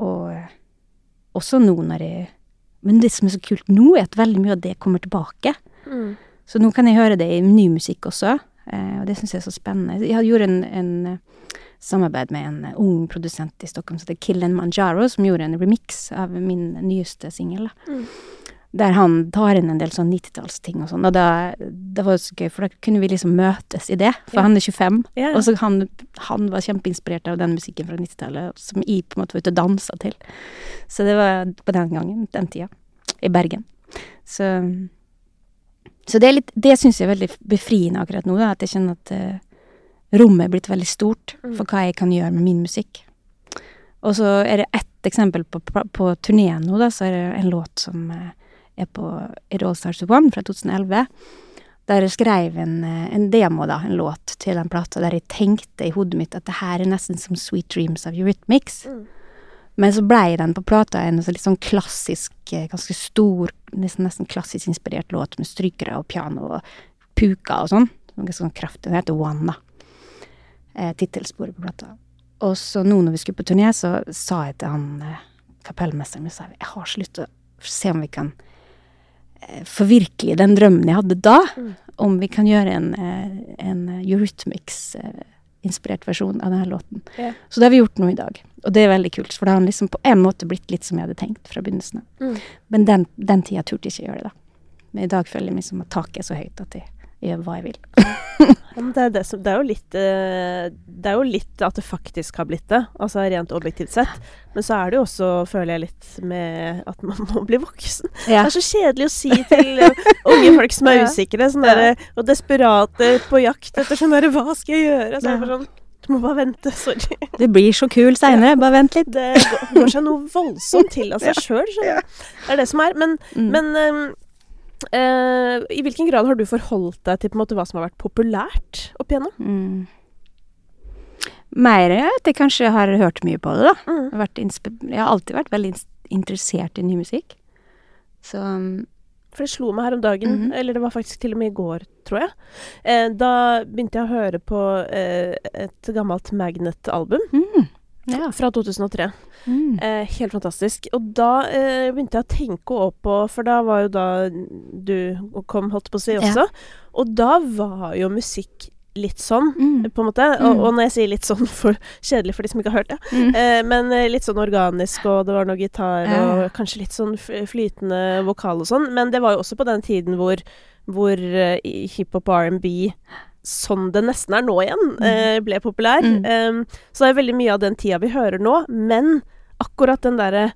Og eh, også nå når jeg Men det som er så kult nå, er at veldig mye av det kommer tilbake. Mm. Så nå kan jeg høre det i ny musikk også, eh, og det syns jeg er så spennende. Jeg gjorde en, en eh, samarbeid med en ung produsent i Stockholm som heter Killen Manjaro, som gjorde en remix av min nyeste singel. Mm. Der han tar inn en del sånn 90-tallsting og sånn, og da, det var jo så gøy, for da kunne vi liksom møtes i det, for Ja. han er 25, Ja. og så han, han var kjempeinspirert av den musikken fra 90-tallet, som jeg på en måte var ute og dansa til. Så det var på den gangen, den tida, i Bergen. Så, så det er litt, det syns jeg er veldig befriende akkurat nå, da, at jeg kjenner at uh, rommet er blitt veldig stort for hva jeg kan gjøre med min musikk. Og så er det ett eksempel på, på, på turneen nå, da, så er det en låt som eh, er på It All Starts With One fra 2011. Der jeg skrev en, eh, en demo, da, en låt til den plata, der jeg tenkte i hodet mitt at det her er nesten som Sweet Dreams av Eurythmics. Mm. Men så blei den på plata en så litt sånn klassisk, eh, ganske stor, nesten, nesten klassisk inspirert låt med strykere og piano og puker og sånn. Ganske sånn kraftig. Den heter One, da. Eh, Tittelsporet på plata. Og så nå når vi skulle på turné, så sa jeg til han eh, kapellmesteren min, jeg, har så lyst til å se om vi kan forvirkelige den drømmen jeg hadde da. Om vi kan gjøre en, eh, en Eurythmics-inspirert versjon av denne låten. Ja. Så det har vi gjort nå i dag. Og det er veldig kult, for det har liksom på en måte blitt litt som jeg hadde tenkt fra begynnelsen av. Mm. Men den, den tida turte jeg ikke gjøre det, da. Men i dag føler jeg liksom at taket er så høyt at jeg gjør hva jeg vil. Det, er det, som, det, er jo litt, eh, det er jo litt at det faktisk har blitt det, altså rent objektivt sett. Men så er det jo også, føler jeg, litt med at man må bli voksen. Ja. Det er så kjedelig å si til eh, unge folk som er usikre, sånn derre, og desperate på jakt etter sånn derre Hva skal jeg gjøre? Så er det bare sånn Du må bare vente. Sorry. Det blir så kul seinere, bare vent litt. Det går, går seg noe voldsomt til av seg sjøl. Det er det som er. Men, Mm. men ehm, eh, i hvilken grad har du forholdt deg til måte hva som har vært populært opp igjennom? Mm. Mer at jeg kanskje har hørt mye på det, da. Mm. Jeg jeg har alltid vært veldig interessert i ny musikk. Så um. For det slo meg her om dagen, Mhm. eller det var faktisk til og med i går, tror jeg. Eh, da begynte jeg å høre på eh, et gammelt Magnet-album Mm. Ja. fra 2003. Mm. Eh, helt fantastisk. Og da eh, begynte jeg å tenke opp på For da var jo da du kom, holdt på å si, Ja. også. Og da var jo musikk litt sånn, Mm. på en måte. Og, Mm. og når jeg sier litt sånn for kjedelig for de som ikke har hørt det, Mm. eh, men eh, litt sånn organisk, og det var noe gitar Ja. og kanskje litt sånn flytende vokal og sånn. Men det var jo også på den tiden hvor, hvor eh, hiphop og R&B Sånn det nesten er nå igjen, eh, ble populær. Mm. Um, så det er veldig mye av den tida vi hører nå. Men akkurat den derre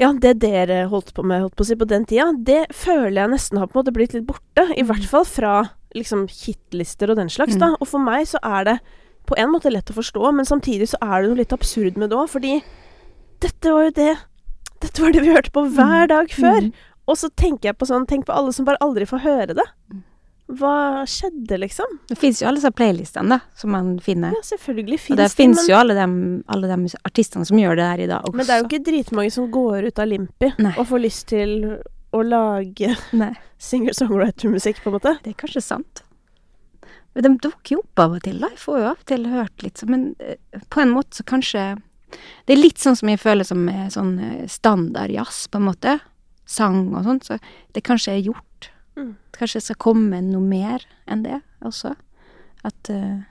Ja, det dere holdt på med holdt på, å si, på den tida, det føler jeg nesten har på en måte blitt litt borte. I hvert fall fra liksom hitlister og den slags, da. Mm. Og for meg så er det på en måte lett å forstå, men samtidig så er det noe litt absurd med det òg, fordi dette var jo det Dette var det vi hørte på hver dag før. Mm. Og så tenker jeg på sånn Tenk på alle som bare aldri får høre det. Hva skjedde, liksom? Det fins jo alle disse playlistene, da, som man finner. Ja, selvfølgelig Og fins det fins jo alle de, alle de artistene som gjør det her i dag også. Men det er jo ikke dritmange som går ut av Limpi Nei. og får lyst til å lage singer-songwriter-musikk, på en måte. det er kanskje sant. Men de dukker jo opp av og til, da. Jeg får jo av og til hørt litt men eh, på en måte så kanskje Det er litt sånn som jeg føler som eh, sånn standard jazz, på en måte. Sang og sånn. Så det kanskje er gjort. Kanskje det skal komme noe mer enn det også. At uh,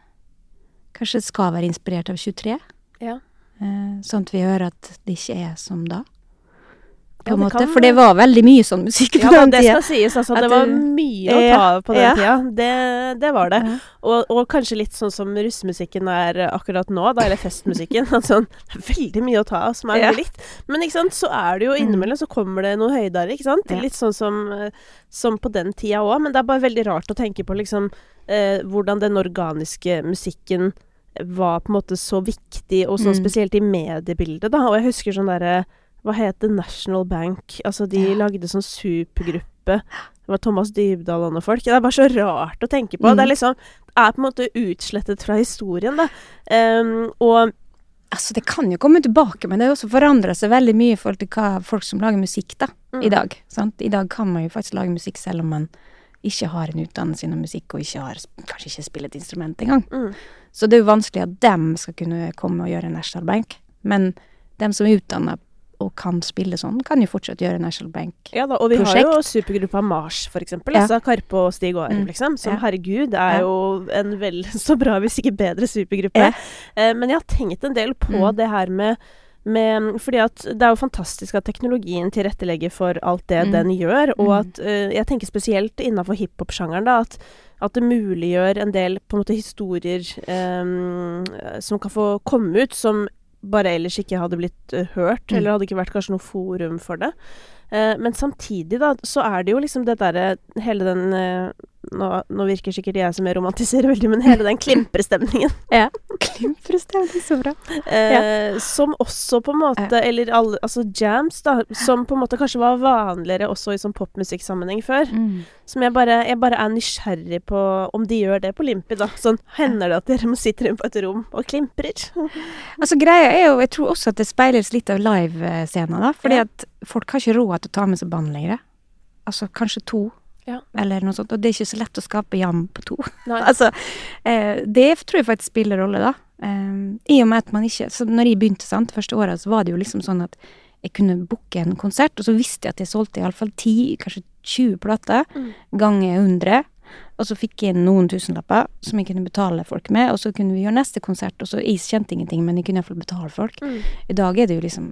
Kanskje det skal være inspirert av 23. Ja. Uh, sånn at vi hører at det ikke er som da. På Ja, en måte. kan- For det var veldig mye sånn musikk på Ja, den tida. Ja, det skal sies, altså. Det var mye å ta av på den ja. tida. Det, det var det. Og, og kanskje litt sånn som russemusikken er akkurat nå, da, eller festmusikken. At sånn, det er veldig mye å ta av som er veldig likt. Men ikke sant, så er det jo Mm. innimellom så kommer det noe høydere, ikke sant. Litt sånn som, eh, som på den tida òg. Men det er bare veldig rart å tenke på liksom eh, hvordan den organiske musikken var på en måte så viktig, og så Mm. spesielt i mediebildet, da. Og jeg husker sånn derre Hva het det? National Bank. Altså, de Ja. lagde sånn supergruppe. Det var Thomas Dybdahl og noen folk. Det er bare så rart å tenke på. Mm. Det er liksom Det er på en måte utslettet fra historien, da. Um, og Altså, det kan jo komme tilbake, men det har også forandra seg veldig mye i forhold til hva folk som lager musikk, da, Mm. i dag. Sant? I dag kan man jo faktisk lage musikk selv om man ikke har en utdannelse innen musikk, og ikke har, kanskje ikke spiller et instrument engang. mm, Så det er jo vanskelig at dem skal kunne komme og gjøre National Bank. Men dem som er utdanna og kan spille sånn, kan jo fortsatt gjøre National Bank-prosjekt. Ja da, og vi har jo supergruppa Mars, for eksempel. Ja. Altså Karpe og Stig Aarem, Mm. liksom. Som Ja. herregud er Ja. jo en vel så bra, hvis ikke bedre, supergruppe. Eh, men jeg har tenkt en del på Mm. det her med med, fordi at det er jo fantastisk at teknologien tilrettelegger for alt det Mm. den gjør, og Mm. at uh, Jeg tenker spesielt innafor hiphop-sjangeren, da, at, at det muliggjør en del på en måte historier um, som kan få komme ut, som bare ellers ikke hadde blitt eh, hørt, Mm. eller hadde ikke vært kanskje noe forum for det. Eh, men samtidig, da, så er det jo liksom det derre Hele den eh, nå, nå virker sikkert jeg som jeg romantiserer veldig, men hele den klimprestemningen Ja. Klimprestemning, så bra. Eh, Som også på en måte Eller alle, altså jams, da. Som på en måte kanskje var vanligere også i sånn popmusikksammenheng før. Mm. Som jeg bare, jeg bare er nysgjerrig på om de gjør det på Limpi, da. Sånn hender det at dere må sitte inne på et rom og klimprer? Altså greia er jo, jeg tror også at det speiles litt av livescener, da. Fordi Ja. at folk har ikke råd til å ta med seg band lenger. Altså kanskje to, Ja. eller noe sånt. Og det er ikke så lett å skape jam på to. Altså, eh, det tror jeg faktisk spiller rolle, da. Eh, I og med at man ikke Så når jeg begynte, sant, første året, så var det jo liksom sånn at jeg kunne booke en konsert, og så visste jeg at jeg solgte iallfall 10, kanskje 20 plater, Mm. ganger 100. Og så fikk jeg inn noen tusenlapper som jeg kunne betale folk med, og så kunne vi gjøre neste konsert, og så jeg kjente ingenting, men jeg kunne iallfall betale folk. Mm. I dag er det jo liksom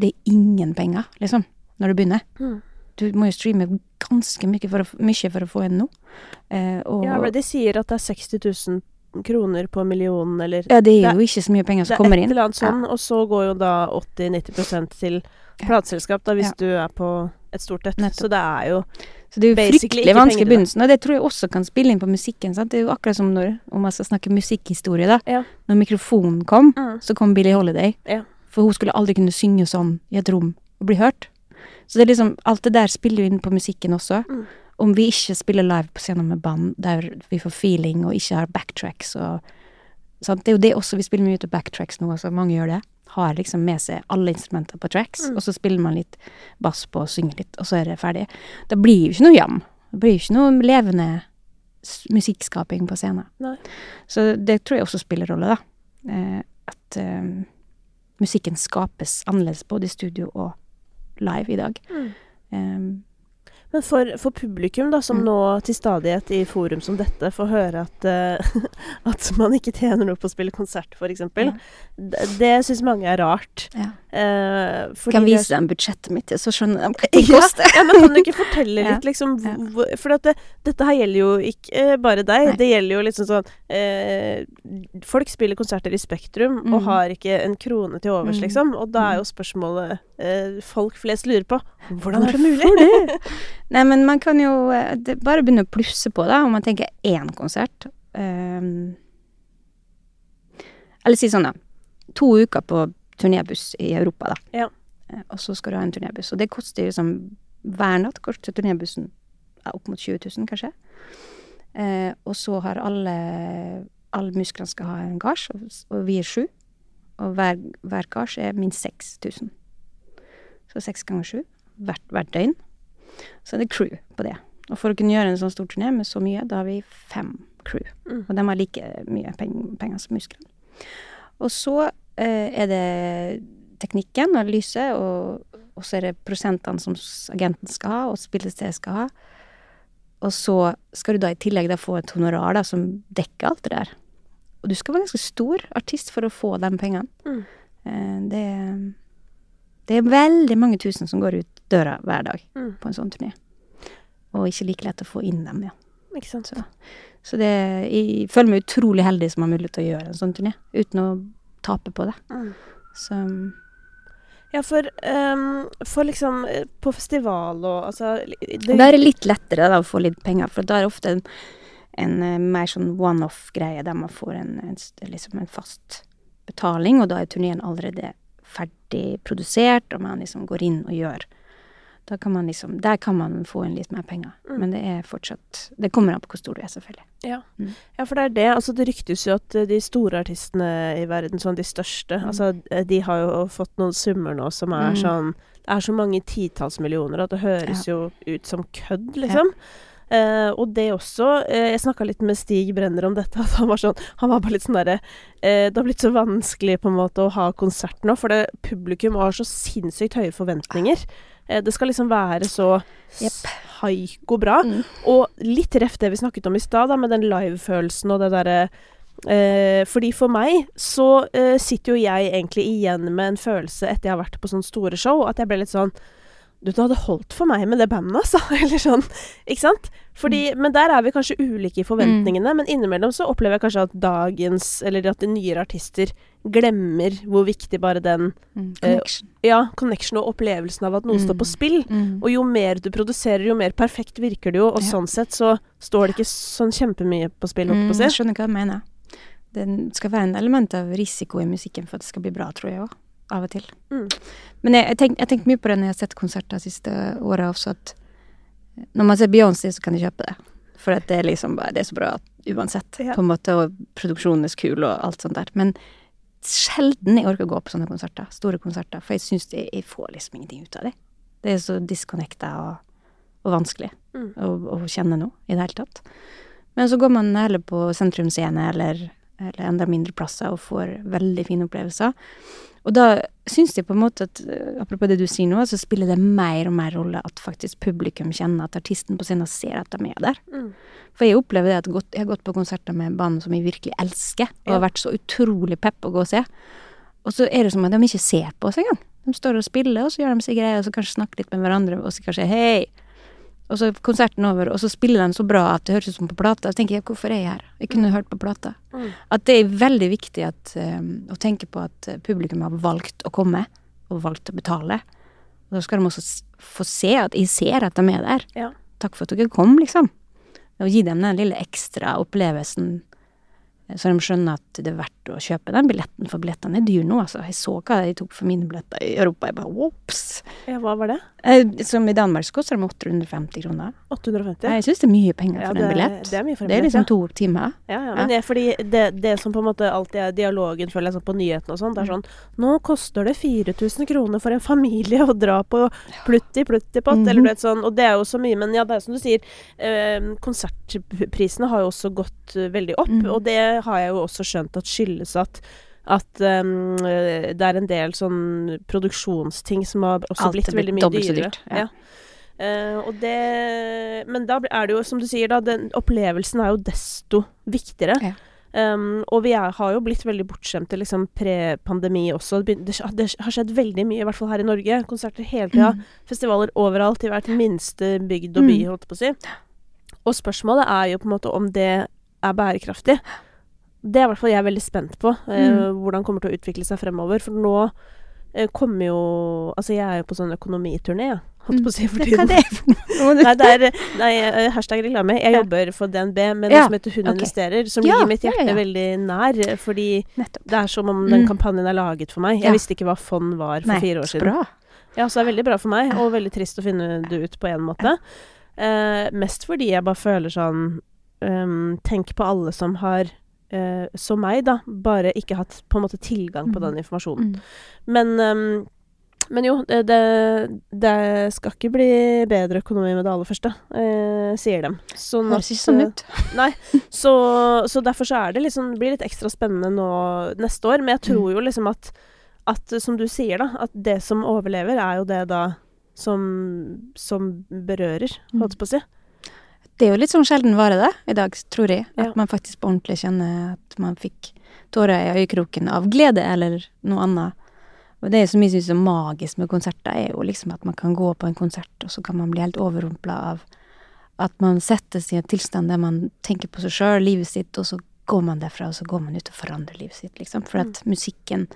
Det er ingen penger, liksom, når du begynner. Mm. Du må jo streame ganske mye for å, mye for å få en noe. Eh, og Ja, men de sier at det er 60 000 kroner på millionen, eller ja, det er det- jo ikke så mye penger som kommer inn. Det er et eller annet sånn, og så går jo da 80-90 til Ja. plateselskap, da, hvis Ja. du er på et stort et. Nettopp. Så det er jo Så det er jo fryktelig vanskelig i begynnelsen, og det tror jeg også kan spille inn på musikken. Sant? Det er jo akkurat som når, om man skal snakke musikkhistorie, da. Ja. Når mikrofonen kom, Mm. så kom Billie Holiday. Ja. For hun skulle aldri kunne synge sånn i et rom og bli hørt. Så det er liksom, alt det der spiller jo inn på musikken også. Mm. Om vi ikke spiller live på scenen med band, der vi får feeling og ikke har backtracks og sant? Det er jo det også, vi spiller mye ut av backtracks nå, altså mange gjør det. Har liksom med seg alle instrumenter på tracks, Mm. og så spiller man litt bass på og synger litt, og så er det ferdig. Da blir jo ikke noe jam. Det blir jo ikke noe levende musikkskaping på scenen. Nei. Så det tror jeg også spiller rolle, da. Eh, at eh, musikken skapes annerledes både i studio og live i dag. Mm. Um, Men for, for publikum, da, som Mm. nå til stadighet i forum som dette får høre at, eh, at man ikke tjener noe på å spille konsert, f.eks., Ja. det, det syns mange er rart. ja. Uh, Kan det er vise dem budsjettet mitt, så skjønner de hva det koster. ja, men kan du ikke fortelle litt, liksom For at det, dette her gjelder jo ikke uh, bare deg. Nei. Det gjelder jo liksom sånn uh, Folk spiller konserter i Spektrum og Mm. har ikke en krone til overs, Mm. liksom. Og da er jo spørsmålet eh, folk flest lurer på hvordan er det mulig? Nei, men man kan jo eh, bare begynne å plusse på, da, om man tenker én konsert. Ehm, eller si sånn, da. To uker på turnébuss i Europa, da. Ja. Eh, Og så skal du ha en turnébuss. Og det koster liksom hver natt koster turnébussen opp mot 20 000, kanskje. Eh, og så har alle alle musklene skal ha en gasj, og, og vi er sju. Og hver, hver gars er minst 6000. Så seks ganger sju hvert, hvert døgn. Så er det crew på det. Og for å kunne gjøre en sånn stor turné med så mye, da har vi fem crew. Mm. Og de har like mye peng, penger som musklene. Og så eh, er det teknikken og lyset, og, og så er det prosentene som agenten skal ha, og spillestedet skal ha. Og så skal du da i tillegg da få et honorar da, som dekker alt det der. Og du skal være ganske stor artist for å få de pengene. Mm. Eh, det, det er veldig mange tusen som går ut døra hver dag Mm. på en sånn turné. Og ikke like lett å få inn dem igjen. Ikke sant? Så, så det, jeg føler meg utrolig heldig som har mulighet til å gjøre en sånn turné, uten å tape på det. Mm. Så Ja, for, um, for liksom eh, På festival og altså det, Da er det litt lettere da, å få litt penger, for da er det ofte en, en eh, mer sånn one-off-greie der man får en, en, liksom en fast betaling, og da er turneen allerede ferdig produsert, og man liksom går inn og gjør. Da kan man liksom, der kan man få inn litt mer penger, Mm. men det er fortsatt Det kommer an på hvor stor du er, selvfølgelig. Ja. Mm. ja, for det er det. Altså, det ryktes jo at eh, de store artistene i verden, sånn de største, Mm. altså eh, de har jo fått noen summer nå som er Mm. sånn Det er så mange titalls millioner at det høres jo ut som kødd, liksom. Eh, og det også uh, Jeg snakka litt med Stig Brenner om dette. Han var sånn Han var bare litt sånn derre uh, Det har blitt så vanskelig på en måte å ha konsert nå, for det, publikum har så sinnssykt høye forventninger. Eh, det skal liksom være så yep. haiko bra. Mm. Og litt ref det vi snakket om i stad, med den live-følelsen og det derre eh, Fordi for meg så eh, sitter jo jeg egentlig igjen med en følelse etter jeg har vært på sånne store show, at jeg ble litt sånn du, det hadde holdt for meg med det bandet, altså. Eller sånn. Ikke sant? Fordi, Men der er vi kanskje ulike i forventningene. Men innimellom så opplever jeg kanskje at dagens, eller at de nyere artister glemmer hvor viktig bare den Mm. Eh, Connection. ja, connection og opplevelsen av at noe Mm. står på spill. Mm. Og jo mer du produserer, jo mer perfekt virker det jo. Og Ja. sånn sett så står det ikke sånn kjempemye på spill, holdt Mm, på å jeg skjønner hva du mener. Det skal være en element av risiko i musikken for at det skal bli bra, tror jeg òg. Av og til. Mm. Men jeg, jeg tenk- jeg tenker mye på det når jeg har sett konserter de siste åra også, at når man ser Beyoncé, så kan de kjøpe det. For at det er liksom bare Det er så bra uansett, Ja. på en måte, og produksjonen er kul og alt sånt der. Men sjelden jeg orker å gå på sånne konserter, store konserter, for jeg syns jeg, jeg får liksom ingenting ut av det. Det er så disconnecta og, og vanskelig Mm. å, å kjenne noe i det hele tatt. Men så går man heller på sentrumsscene eller, eller enda mindre plasser og får veldig fine opplevelser. Og da syns jeg på en måte at, eh, apropos det du sier nå, så spiller det mer og mer rolle at faktisk publikum kjenner at artisten på scenen ser at de er der. Mm. For jeg opplever det at jeg har gått på konserter med band som jeg virkelig elsker, og Ja. har vært så utrolig pepp å gå og se. Og så er det som at de ikke ser på oss engang. De står og spiller, og så gjør de seg greier, og så kanskje snakker litt med hverandre, og så kanskje hei. Og så er konserten over, og så spiller de så bra at det høres ut som på plata. Så tenker jeg, hvorfor er jeg her? Jeg kunne hørt på plata. Mm. At det er veldig viktig at, um, å tenke på at eh, publikum har valgt å komme, og valgt å betale. Og da skal de også få se at jeg ser at de er der. Ja. Takk for at dere kom, liksom. Og gi dem den lille ekstra opplevelsen Så de skjønner at det er verdt å kjøpe den billetten, for billettene er dyre nå, altså. Jeg så hva de tok for mine billetter i Europa, jeg bare ops! Ja, hva var det? Eh, Som i Danmark så koster de 850 kroner. 850? Jeg syns det er mye penger Ja, for en billett. det er mye for en billett, Det er liksom to timer. Ja, ja, men det er fordi det, det som på en måte alltid er dialogen, føler jeg, sånn på nyhetene og sånn, det er sånn Nå koster det 4000 kroner for en familie å dra på Plutti Pluttipott, eller du vet sånn. Og det er jo så mye, men ja, det er som du sier, eh, konsertprisene har jo også gått eh, veldig opp, Mhm. og det har jeg jo også skjønt at skyldes at at um, det er en del sånn produksjonsting som har også Alt blitt veldig mye dyrere. dyrt, ja. Eh, og det Men da er det jo, som du sier, da, den opplevelsen er jo desto viktigere. Ja. Um, og vi er, har jo blitt veldig bortskjemte liksom pre-pandemi også. Det, det, har skjedd veldig mye, i hvert fall her i Norge. Konserter hele tida. Festivaler overalt, i hvert minste bygd og by, Mm. holdt jeg på å si. Og spørsmålet er jo på en måte om det er bærekraftig. Det er i hvert fall jeg veldig spent på. eh, Mm. Hvordan det kommer til å utvikle seg fremover. For nå eh, kommer jo Altså, jeg er jo på sånn økonomiturné, jeg. Holdt på å si for tiden. er det for noe? Nei, det er nei, eh, hashtag reklame. Jeg jobber for DNB med noe Ja, som heter Hun okay. investerer, som Ja, ligger mitt hjerte ja. veldig nær. eh, Fordi Nettopp. det er som om den Mm. kampanjen er laget for meg. Jeg visste ikke hva fond var for Nei, fire år siden. bra. Ja, så det er veldig bra for meg, og veldig trist å finne det ut på en måte. Eh, mest fordi jeg bare føler sånn um, Tenk på alle som har, eh, som meg, da, bare ikke hatt på en måte tilgang på Mm. den informasjonen. Mm. Men, um, men jo, det, det, skal ikke bli bedre økonomi med det aller første, eh, sier dem. Sånn Høres ikke sånn ut. Nei, så, så derfor så er det liksom, blir litt ekstra spennende nå neste år. Men jeg tror jo liksom at, at, som du sier, da, at det som overlever, er jo det da som, som berører, holdt jeg på å si. Det er jo litt sånn sjelden vare, det, i dag, tror jeg. At Ja. man faktisk på ordentlig kjenner at man fikk tårer i øyekroken av glede eller noe annet. Og det som jeg syns er magisk med konserter, er jo liksom at man kan gå på en konsert, og så kan man bli helt overrumpla av at man settes i en tilstand der man tenker på seg sjøl, livet sitt, og så går man derfra, og så går man ut og forandrer livet sitt, liksom. For at musikken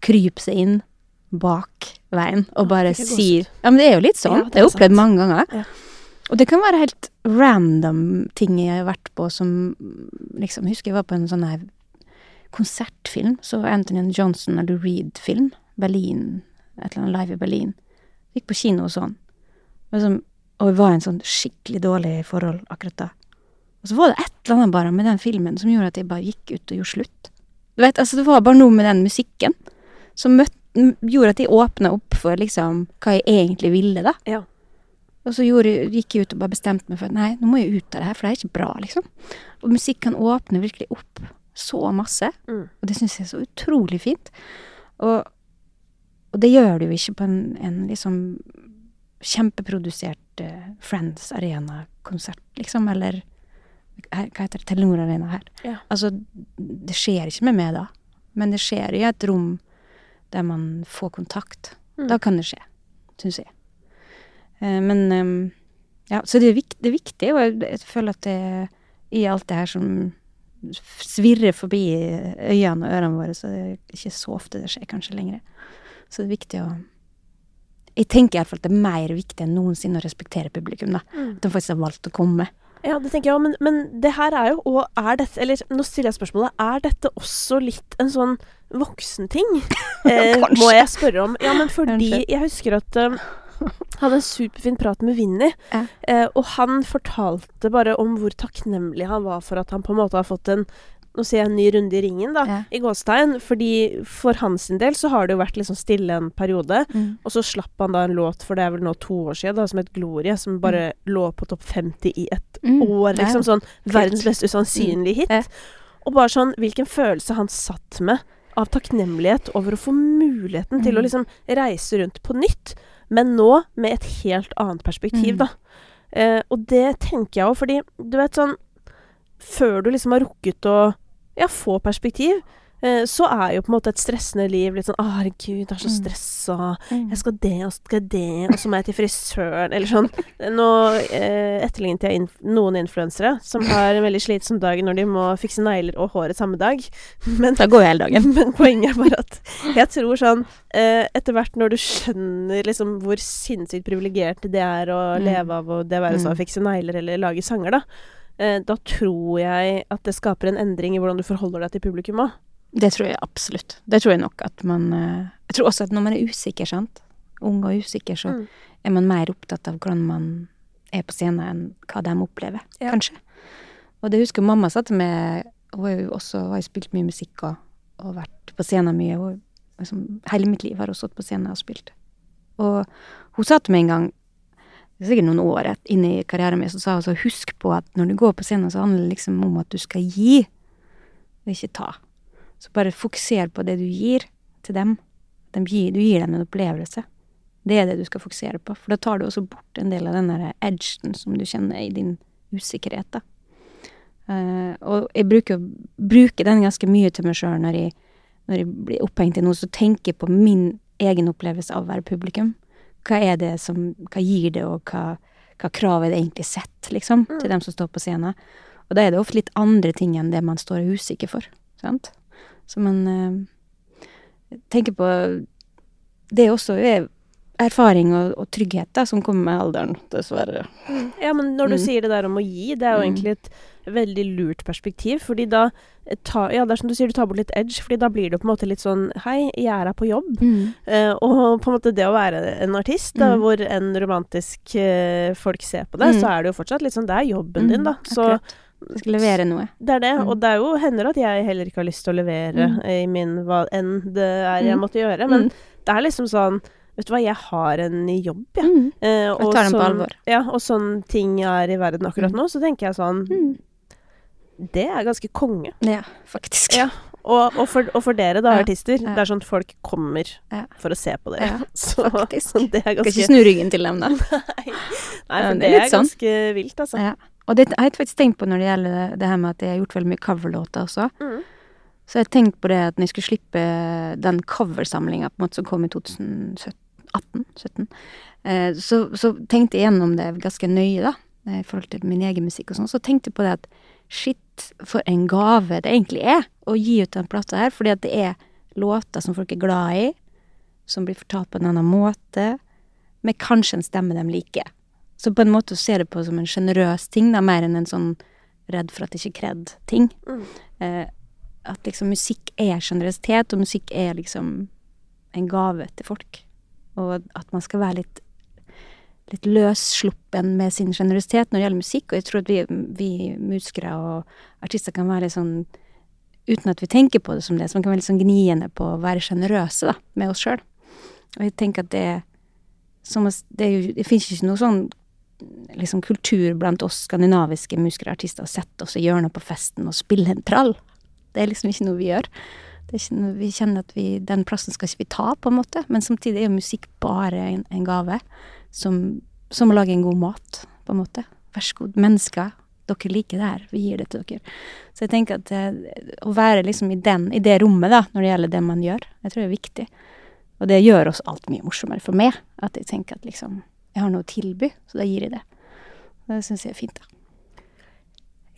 kryper seg inn bak veien og bare ja, sier. Ja, men det er jo litt sånn. Ja, det har jeg opplevd mange ganger. Ja. Og det kan være helt random ting jeg har vært på som liksom husker jeg var på en sånn her konsertfilm. Så Anthony Johnson eller Reed-film. Berlin. Et eller annet live i Berlin. Gikk på kino og sånn. Og, som, og jeg var i en sånn skikkelig dårlig forhold akkurat da. Og så var det et eller annet bare med den filmen som gjorde at jeg bare gikk ut og gjorde slutt. Du vet, altså Det var bare noe med den musikken som møtte, gjorde at jeg åpna opp for liksom hva jeg egentlig ville, da. Ja. Og så gjorde, gikk jeg ut og bare bestemte meg for at nei, nå må jeg ut av det her, for det er ikke bra, liksom. Og musikk kan åpne virkelig opp så masse, Mm. og det syns jeg er så utrolig fint. Og, og det gjør det jo ikke på en, en liksom kjempeprodusert uh, Friends Arena-konsert, liksom, eller her, hva heter det, Telenor Arena her. Ja. Altså, det skjer ikke med meg da, men det skjer i et rom der man får kontakt. Mm. Da kan det skje, syns jeg. Eh, men ja, så det er, viktig, det er viktig, og jeg, føler at det i alt det her som svirrer forbi øynene og ørene våre, så det er ikke så ofte det skjer kanskje lenger. Så det er viktig å Jeg tenker iallfall at det er mer viktig enn noensinne å respektere publikum, da. Mm. At de faktisk har valgt å komme. Ja, det tenker jeg òg, men, men det her er jo Og er dette Eller nå stiller jeg spørsmålet Er dette også litt en sånn voksenting? Eh, må jeg spørre om. Ja, men fordi Kanskje. jeg husker at eh, hadde en superfin prat med Vinni, Ja. eh, og han fortalte bare om hvor takknemlig han var for at han på en måte har fått en nå ser jeg en ny runde i ringen, da, Ja. i gåstegn. Fordi for hans sin del så har det jo vært liksom stille en periode. Og så slapp han da en låt for det er vel nå to år siden, da, som het Glorie, som bare lå på topp 50 i et Mm. år, liksom. Sånn verdens mest usannsynlige hit. Ja. Og bare sånn hvilken følelse han satt med av takknemlighet over å få muligheten til å Mm. liksom reise rundt på nytt, men nå med et helt annet perspektiv, Mm. da. Eh, og det tenker jeg òg, fordi du vet sånn Før du liksom har rukket å ja, få perspektiv, så er jo på en måte et stressende liv litt sånn Å, herregud, jeg er så Mm. stressa. Mm. Jeg skal det, og så skal det, og så må jeg til frisøren, eller sånn. Nå eh, etterlignet jeg inf noen influensere som har en veldig slitsom dag når de må fikse negler og håret samme dag. Men, Da går jo hele dagen. men poenget er bare at jeg tror sånn eh, Etter hvert når du skjønner liksom hvor sinnssykt privilegert det er å Mm. leve av, og det være så å Mm. fikse negler eller lage sanger, da. eh, da tror jeg at det skaper en endring i hvordan du forholder deg til publikum òg. Det tror jeg absolutt. Det tror jeg nok at man eh, Jeg tror også at når man er usikker, sant, ung og usikker, så Mm. er man mer opptatt av hvordan man er på scenen enn hva de opplever, Ja. kanskje. Og det husker mamma sa til meg Hun har jo også har spilt mye musikk og, og vært på scenen mye. Hun, liksom, hele mitt liv har hun stått på scenen og spilt. Og hun sa til meg en gang det er sikkert noen år inn i karrieren min, så sa hun så husk på at når du går på scenen, så handler det liksom om at du skal gi, og ikke ta. Så bare fokuser på det du gir til dem. De gir, du gir dem en opplevelse. Det er det du skal fokusere på, for da tar du også bort en del av den der edgen som du kjenner i din usikkerhet, da. Uh, og jeg bruker, bruker den ganske mye til meg sjøl når, når jeg blir opphengt i noe, så tenker jeg på min egen opplevelse av å være publikum. Hva er det som Hva gir det, og hva, hva krav er det egentlig sett, liksom, til dem som står på scenen? Og da er det ofte litt andre ting enn det man står er usikker for, sant? Så man eh, tenker på Det også er erfaring og, og trygghet da, som kommer med alderen, dessverre. Ja, men når du Mm. sier det der om å gi, det er jo Mm. egentlig et veldig lurt perspektiv. Fordi da eh, ta, Ja, det er som du sier, du tar bort litt edge, fordi da blir det på en måte litt sånn Hei, jeg er her på jobb. Eh, og på en måte det å være en artist, da, Mm. hvor en romantisk uh, folk ser på det, Mm. så er det jo fortsatt litt sånn Det er jobben din, da. Så Akkurat. Du skal levere noe. det er det. Mm. Og det er jo hender at jeg heller ikke har lyst til å levere Mm. i min hva enn det er jeg Mm. måtte gjøre. Men Mm. det er liksom sånn Vet du hva, jeg har en jobb, jeg. Mm. Eh, Og tar den på sånn- alvor. Ja, og sånn ting er i verden akkurat Mm. nå, så tenker jeg sånn. Det er ganske konge. Ja, faktisk. Ja. Og, og, for, og for dere, da, Ja, artister, ja. det er sånn at folk kommer Ja. for å se på dere. Ja, så, faktisk. så det er ganske ikke snu ryggen til dem, da. Nei, Nei for det det er er, sånn. ganske vilt, altså. Og det har jeg faktisk tenkt på når det gjelder det, her med at jeg har gjort veldig mye coverlåter også. Mm. Så jeg har tenkt på det at når jeg skulle slippe den coversamlinga som kom i 2018-2017, eh, så, så tenkte jeg gjennom det ganske nøye, da, eh, i forhold til min egen musikk og sånn. Så tenkte jeg på det at shit, for en gave det egentlig er å gi ut den plata her, fordi at det er låter som folk er glad i, som blir fortalt på en annen måte, med kanskje en stemme de liker. Så på en måte å se det på som en sjenerøs ting, da, mer enn en sånn redd for at det ikke er kred-ting. Mm. Eh, at liksom musikk er sjenerøsitet, og musikk er liksom en gave til folk. Og at man skal være litt, litt løssluppen med sin sjenerøsitet når det gjelder musikk. Og jeg tror at vi, vi musikere og artister kan være litt sånn uten at vi tenker på det som det, så man kan være litt sånn gniende på å være sjenerøse med oss sjøl. Og jeg tenker at det som, det, det finnes ikke noe sånn liksom kultur blant oss skandinaviske musikere og artister å sette oss i hjørnet på festen og spille en trall. Det er liksom ikke noe vi gjør. Det noe, vi kjenner at vi, den plassen skal ikke vi ta, på en måte. Men samtidig er jo musikk bare en, en gave. Som, som å lage en god mat, på en måte. Vær så god, mennesker. Dere liker det her. Vi gir det til dere. Så jeg tenker at eh, å være liksom i, den, i det rommet, da, når det gjelder det man gjør, jeg tror det er viktig. Og det gjør oss alt mye morsommere for meg. At jeg tenker at liksom Jeg har noe å tilby, så da gir jeg det. Det syns jeg er fint, da.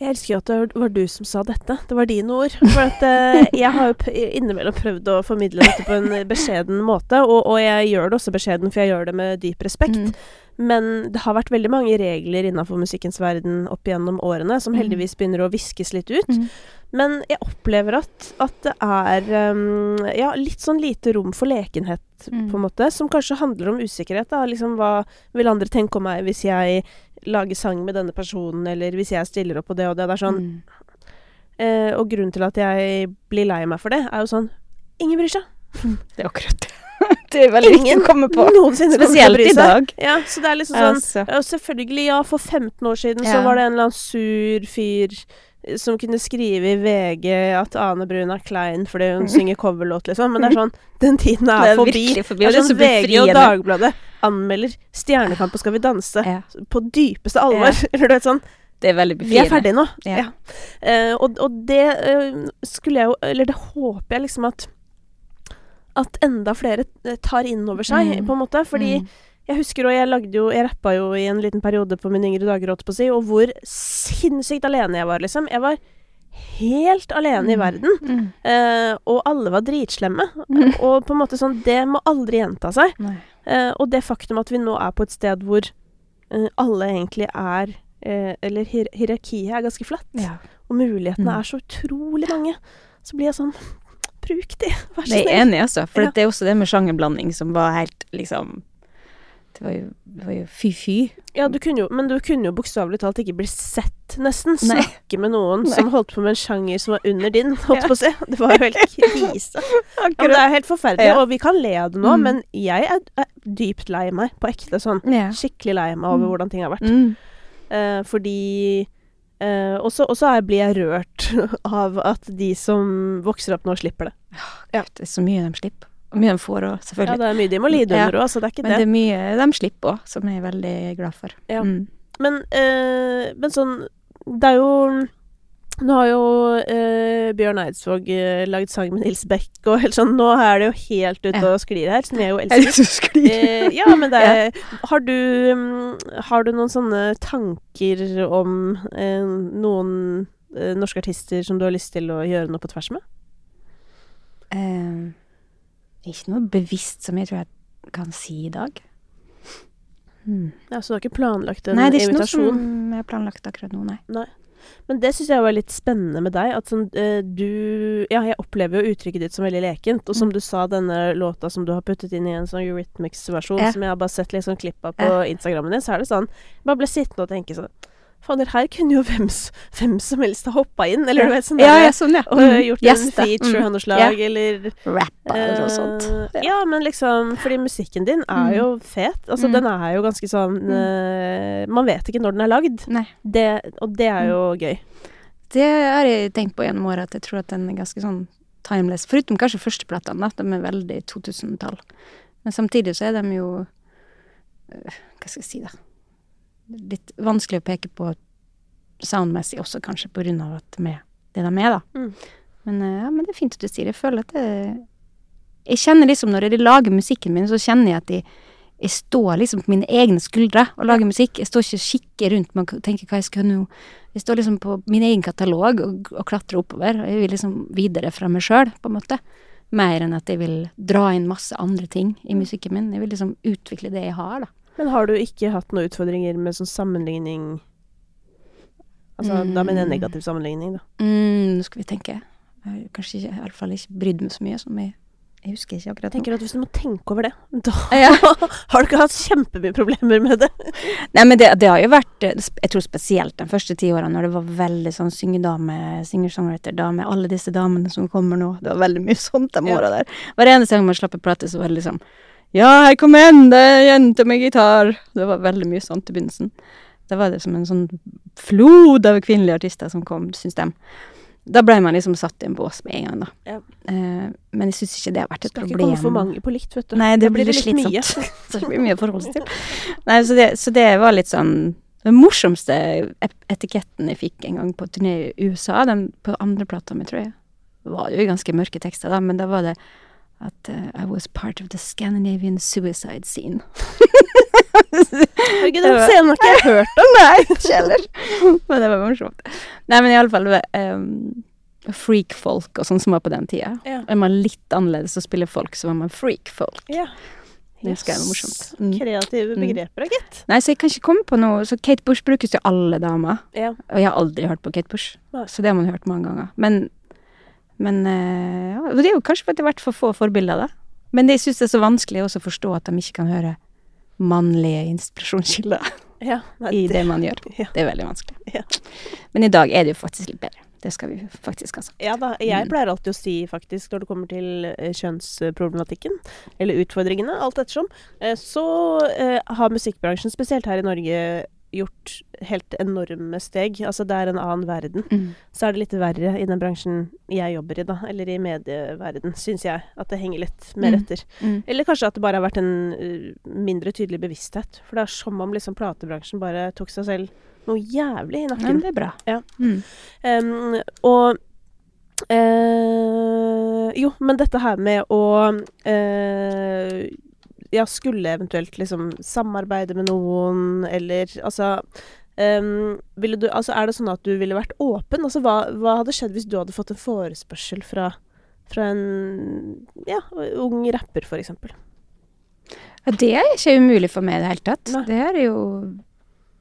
Jeg elsker at det var du som sa dette. Det var dine ord. For at eh, jeg har jo innimellom prøvd å formidle dette på en beskjeden måte, og, og jeg gjør det også beskjeden, for jeg gjør det med dyp respekt. Mm. Men det har vært veldig mange regler innenfor musikkens verden opp gjennom årene, som Mm. heldigvis begynner å viskes litt ut. Mm. Men jeg opplever at, at det er um, ja, litt sånn lite rom for lekenhet, Mm. på en måte. Som kanskje handler om usikkerhet. Da. Liksom, hva vil andre tenke om meg hvis jeg lager sang med denne personen, eller hvis jeg stiller opp på det og det. Det er sånn Mm. uh, Og grunnen til at jeg blir lei meg for det, er jo sånn Ingen bryr seg. Det er akkurat det. Det er veldig viktig å komme på. Spesielt i dag. Ja, så det er liksom sånn Altså. Ja, selvfølgelig, ja, for 15 år siden så var det en eller annen sur fyr eh, som kunne skrive i VG at Ane Brun er klein fordi hun synger coverlåt, liksom. Men det er sånn Den tiden er, Det er forbi. forbi, Det er sånn VG og. Dagbladet anmelder Stjernekamp og Skal vi danse Ja, på dypeste alvor. Eller du vet sånn det er veldig Vi er ferdige nå. Ja. Ja. Eh, og, og det uh, skulle jeg jo Eller det håper jeg liksom at at enda flere eh, tar inn over seg, Mm. på en måte. Fordi Mm. jeg husker og jeg lagde jo Jeg rappa jo i en liten periode på mine yngre dager, holdt på å si, og hvor sinnssykt alene jeg var, liksom. Jeg var helt alene i Mm. verden. Mm. Eh, og alle var dritslemme. Mm. Og på en måte sånn Det må aldri gjenta seg. Eh, og det faktum at vi nå er på et sted hvor eh, alle egentlig er eh, Eller hier hierarkiet er ganske flatt, Ja. og mulighetene Mm. er så utrolig mange, så blir jeg sånn Bruk de, vær så Jeg er enig, altså. For Ja. det er også det med sjangerblanding som var helt liksom Det var jo, det var jo fy-fy. Ja, du jo, men du kunne jo bokstavelig talt ikke bli sett, nesten. Nei. Snakke med noen Nei. som holdt på med en sjanger som var under din, holdt Ja. på å si. Det var jo helt krise. Ja, det er helt forferdelig, Ja. og vi kan le av det nå, Mm. men jeg er, er dypt lei meg, på ekte sånn. Skikkelig lei meg over Mm. hvordan ting har vært. Mm. Eh, fordi Og så og så blir jeg rørt av at de som vokser opp nå, slipper det. Ja, Det er så mye de slipper. Og mye de får òg, Ja, det er mye de må lide under òg, så det er ikke Men det. det er mye de slipper òg, som jeg er veldig glad for. Ja. Mm. Men, eh, men sånn Det er jo Nå har jo eh, Bjørn Eidsvåg eh, laget sang med Nils Beck, og helt sånn Nå er det jo helt ute og sklir her, som jeg jo elsker. Eh, ja, men det er Har du mm, Har du noen sånne tanker om eh, noen eh, norske artister som du har lyst til å gjøre noe på tvers med? Eh, ikke noe bevisst som jeg tror jeg kan si i dag. Hmm. Ja, Så du har ikke planlagt en invitasjon? Nei, det er ikke noe som jeg har planlagt akkurat nå, nei. nei. Men det syns jeg var litt spennende med deg. At sånn, uh, du Ja, jeg opplever jo uttrykket ditt som veldig lekent. Og som Mm. du sa, denne låta som du har puttet inn i en sånn Eurythmics-versjon, eh. som jeg har bare sett sånn klipp av på Instagrammen din, så er det sånn Jeg bare ble sittende og tenke sånn Fader, her kunne jo hvem, hvem som helst ha hoppa inn, eller du vet sånn ja, der- ja, sånn, ja. Og Mm. gjort yes, en feature, Mm. håndslag, eller Rappa eller noe sånt. Ja. ja, men liksom Fordi musikken din er Mm. jo fet. Altså, Mm. den er jo ganske sånn uh, Man vet ikke når den er lagd. Det, og det er jo gøy. Det har jeg tenkt på gjennom året, at jeg tror at den er ganske sånn timeless. Foruten kanskje førsteplatene, da. De er veldig 2000-tall. Men samtidig så er de jo øh, Hva skal jeg si, da. Litt vanskelig å peke på soundmessig også, kanskje, på grunn av at de er det de er, da. Mm. Men, øh, ja, men det er fint at du sier det. Jeg føler at det Jeg kjenner liksom, når jeg lager musikken min, så kjenner jeg at jeg, jeg står liksom på mine egne skuldre og lager musikk. Jeg står ikke og kikker rundt meg og tenker hva jeg skal nå. Jeg står liksom på min egen katalog og, og klatrer oppover. Og jeg vil liksom videre fra meg sjøl, på en måte. Mer enn at jeg vil dra inn masse andre ting i musikken min. Jeg vil liksom utvikle det jeg har, da. Men har du ikke hatt noen utfordringer med sånn sammenligning Altså, da mener jeg Mm. negativ sammenligning, da. Mm, nå skal vi tenke. Jeg har kanskje ikke, i alle fall ikke brydd meg så mye som jeg Jeg husker ikke akkurat Tenker nå. tenker at hvis du må tenke over det, da Ja. har du ikke hatt kjempemye problemer med det. Nei, men det, det har jo vært eh, Jeg tror spesielt de første ti årene når det var veldig sånn syngedame, singer-songwriter-dame, alle disse damene som kommer nå. Det var veldig mye sånt de Ja. åra der. Hver eneste gang man slapp en plate, så var det liksom Ja, hei, kom igjen, det er en jente med gitar. Det var veldig mye sånt i begynnelsen. Da var det som en sånn flod av kvinnelige artister som kom, syns de. Da ble man liksom satt i en bås med en gang, da. Ja. Eh, men jeg syns ikke det har vært et problem. Skal ikke komme for mange på likt, vet du. Nei, det det blir litt mye. slitsomt. så det blir mye å forholde seg til. Nei, så det, så det var litt sånn Den morsomste etiketten jeg fikk en gang på turné i USA, den på andreplata mi, tror jeg, var jo ganske mørke tekster, da, men da var det at uh, I was part of the Scandinavian suicide scene. Herregud, den scenen har ikke jeg hørt om. Nei, ikke heller. Men det var morsomt. Nei, men i alle fall um, freak-folk og sånn som var på den tida. Ja. Er man litt annerledes og spiller folk, så var man freak-folk. Ja. Det jeg var morsomt. Mm. Kreative Mm. begreper, da, gitt. Nei, så jeg kan ikke komme på noe Så Kate Bush brukes jo alle damer. Ja. Og jeg har aldri hørt på Kate Bush, så det har man hørt mange ganger. Men, men eh, ja, og Det er jo kanskje fordi det har vært for få forbilder, da. Men det, jeg syns er så vanskelig også å forstå at de ikke kan høre mannlige inspirasjonskilder ja. I det man gjør. Ja. Det er veldig vanskelig. Ja. Men i dag er det jo faktisk litt bedre. Det skal vi faktisk ha sagt. Ja da, jeg Mm. pleier alltid å si faktisk når det kommer til eh, kjønnsproblematikken, eller utfordringene, alt ettersom, eh, så har musikkbransjen, spesielt her i Norge, gjort helt enorme steg. Altså det er en annen verden. Mm. Så er det litt verre i den bransjen jeg jobber i, da, eller i medieverden, syns jeg. At det henger litt mer Mm. etter. Mm. Eller kanskje at det bare har vært en eh, mindre tydelig bevissthet. For det er som om liksom platebransjen bare tok seg selv noe jævlig i Ja, nakken. det er bra. Ja. Mm. Em, og uh, Jo, men dette her med å eh, Ja, skulle eventuelt liksom samarbeide med noen, eller altså um, ville du, altså Er det sånn at du ville vært åpen? Altså, hva, hva hadde skjedd hvis du hadde fått en forespørsel fra, fra en ja, ung rapper, eksempel? Ja, det er ikke umulig for meg i det hele tatt. Nei. Det er jo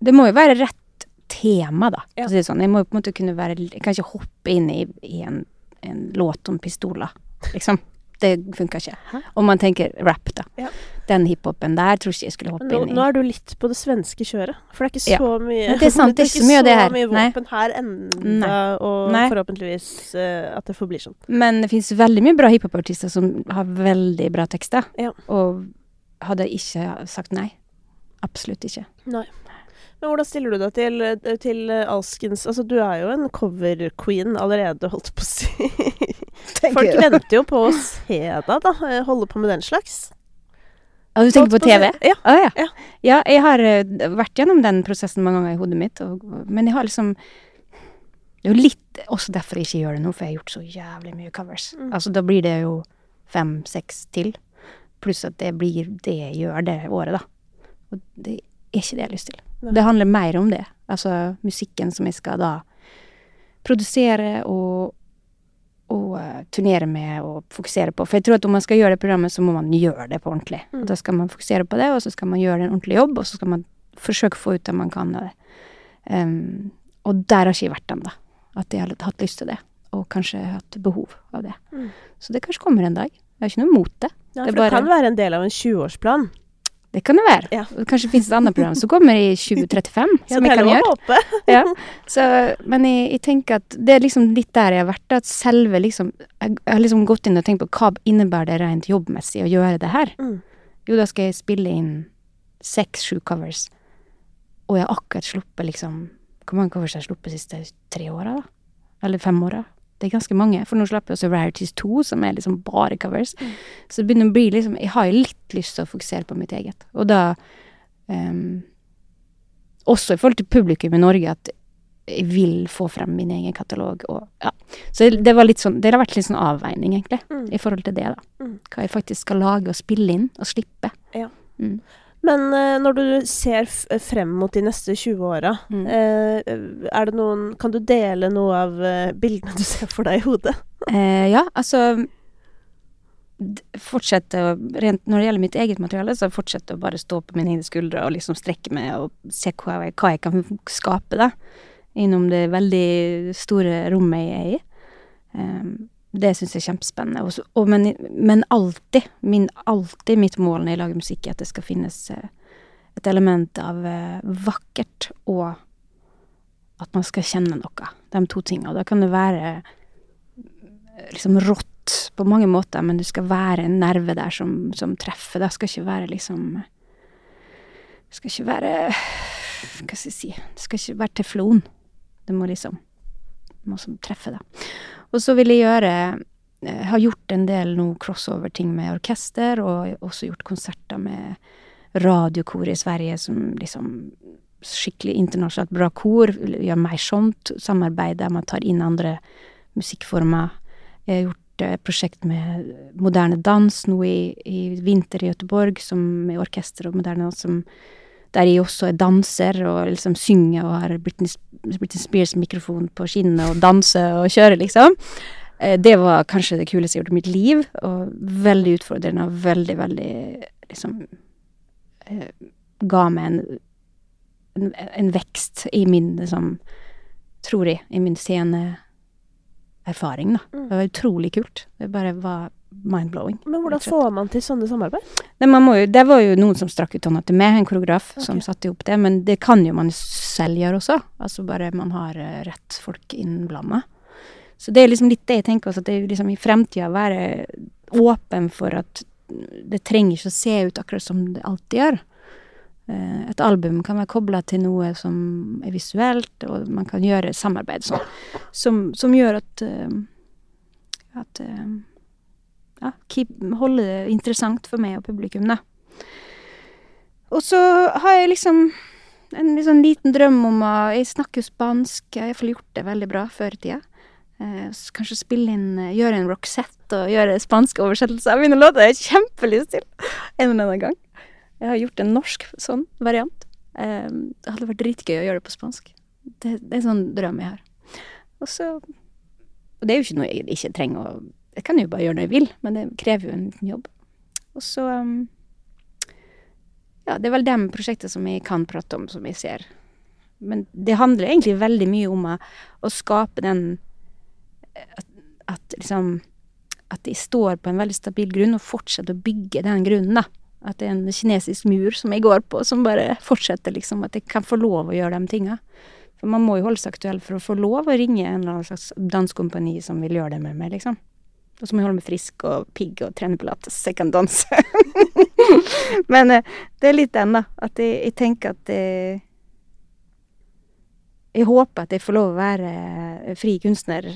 Det må jo være rett tema, da. Ja. Si det sånn. Jeg må jo på en måte kunne være Jeg kan ikke hoppe inn i, i en, en låt om pistoler, liksom. Det funker ikke. Hæ? Om man tenker rap, da. Ja. Den hiphopen der tror ikke jeg skulle hoppe nå, inn i. nå er du litt på det svenske kjøret. For det er ikke Ja. så mye det er sant, det er ikke så mye det her. mye Nei. våpen her ennå, Nei. og Nei. forhåpentligvis uh, at det forblir sånn. Men det fins veldig mye bra hiphopartister som har veldig bra tekster. Ja. Og hadde ikke sagt nei. Absolutt ikke. Nei. Men hvordan stiller du deg til, eh, til eh, alskens Altså, du er jo en cover-queen allerede, holdt på å si. Folk venter jo på å se deg, da. Holde på med den slags. Ja, du tenker på TV? Ja. Ja. Ja. ja. jeg har eh, vært gjennom den prosessen mange ganger i hodet mitt, og, men jeg har liksom Det er jo litt også derfor jeg ikke gjør det nå, for jeg har gjort så jævlig mye covers. Mm. Altså, da blir det jo fem-seks til. Pluss at det blir det jeg gjør det året, da. Og det er ikke det jeg har lyst til. Nei. Det handler mer om det. Altså musikken som jeg skal da produsere og, og eh, turnere med og fokusere på. For jeg tror at om man skal gjøre det programmet, så må man gjøre det på ordentlig. Mm. Da skal man fokusere på det, og så skal man gjøre en ordentlig jobb, og så skal man forsøke å få ut det man kan av det. Um, og der har ikke jeg vært ennå. At jeg har hatt lyst til det, og kanskje hatt behov av det. Mm. Så det kanskje kommer en dag. Jeg har ikke noe mot det. Ja, Det for er det kan være en del av en 20-årsplan. Det kan det være. Ja. Kanskje det finnes et annet program som kommer i 2035, Ja, som jeg kan gjøre. håpe. ja. Så, men jeg, jeg tenker at det er liksom litt der jeg har vært. At selve liksom Jeg jeg har liksom gått inn og tenkt på hva innebærer det rent jobbmessig å gjøre det her. Mm. Jo, da skal jeg spille inn seks-sju covers. Og jeg har akkurat sluppet liksom Hvor mange covers har jeg sluppet de siste tre åra, da? Eller fem åra? Det er ganske mange. For nå slipper jeg også Rarities 2, som er liksom bare covers. Mm. Så det begynner å bli liksom Jeg har litt lyst til å fokusere på mitt eget. Og da um, Også i forhold til publikum i Norge, at jeg vil få frem min egen katalog og ja. Så det var litt sånn Det har vært litt sånn avveining, egentlig, Mm. i forhold til det, da. Mm. Hva jeg faktisk skal lage og spille inn og slippe. Men eh, når du ser frem mot de neste 20 åra, Mm. eh, er det noen Kan du dele noe av eh, bildene du ser for deg i hodet? Eh, ja, altså Fortsette å rent Når det gjelder mitt eget materiale, så fortsette å bare stå på mine egne skuldre og liksom strekke meg og se hva jeg, hva jeg kan skape, da. Innom det veldig store rommet jeg er i. Ehm, det syns jeg er kjempespennende. Og og men, men alltid, min, alltid mitt mål når jeg lager musikk, er at det skal finnes eh, et element av eh, vakkert og at man skal kjenne noe. De to tingene. Og da kan det være liksom rått på mange måter, men det skal være en nerve der som, som treffer. Det skal ikke være liksom Det skal ikke være Hva skal jeg si Det skal ikke være teflon. Det må liksom må treffe, det. Og så vil jeg gjøre Jeg har gjort en del nå crossover-ting med orkester, og også gjort konserter med radiokor i Sverige som liksom Skikkelig internasjonalt bra kor. Gjør mer sånt. Samarbeid der man tar inn andre musikkformer. Jeg har gjort et prosjekt med moderne dans nå i, i vinter i Göteborg, som med orkester og moderne dans, som, der jeg også er danser og liksom synger og har Britney, Britney Spears-mikrofon på skinnet og danser og kjører, liksom. Eh, Det var kanskje det kuleste jeg gjort i mitt liv, og veldig utfordrende og veldig, veldig liksom eh, Ga meg en, en, en vekst i min, liksom, tror jeg, i min sceneerfaring, da. Mm. Det var utrolig kult. Det bare var mind-blowing. Men hvordan får man til sånne samarbeid? Må jo, det var jo noen som strakk ut hånda til meg, en koreograf som satte opp det, men det kan jo man selv gjøre også. Altså bare man har eh, rett folk innblanda. Så det er liksom litt det jeg tenker også, at det er liksom i fremtida være åpen for at det trenger ikke å se ut akkurat som det alltid gjør. Eh, Et album kan være kobla til noe som er visuelt, og man kan gjøre samarbeid sånn, som, som gjør at eh, at ja, holde det interessant for meg og publikum, da. Og så har jeg liksom en liksom liten drøm om å Jeg snakker jo spansk, jeg har iallfall gjort det veldig bra før i tida. Eh, kanskje spille inn Gjøre en Roxette og gjøre spanske oversettelser av mine låter. Jeg har kjempelyst til en eller annen gang. Jeg har gjort en norsk sånn variant. Eh, det hadde vært dritgøy å gjøre det på spansk. Det, det er en sånn drøm jeg har. Og så Og det er jo ikke noe jeg ikke trenger å Jeg kan jo bare gjøre når jeg vil, men det krever jo en liten jobb. Og så um, Ja, det er vel de prosjektene som jeg kan prate om, som jeg ser Men det handler egentlig veldig mye om å, å skape den at, at liksom At de står på en veldig stabil grunn, og fortsetter å bygge den grunnen, da. At det er en kinesisk mur som jeg går på, som bare fortsetter, liksom. At jeg kan få lov å gjøre de tinga. For man må jo holde seg aktuell for å få lov å ringe en eller annen slags danskompani som vil gjøre det med meg, liksom. Og så må jeg holde meg frisk og pigg og trene pilates så jeg kan danse. Men eh, det er litt den, da. At jeg, jeg tenker at jeg, Jeg håper at jeg får lov å være eh, fri kunstner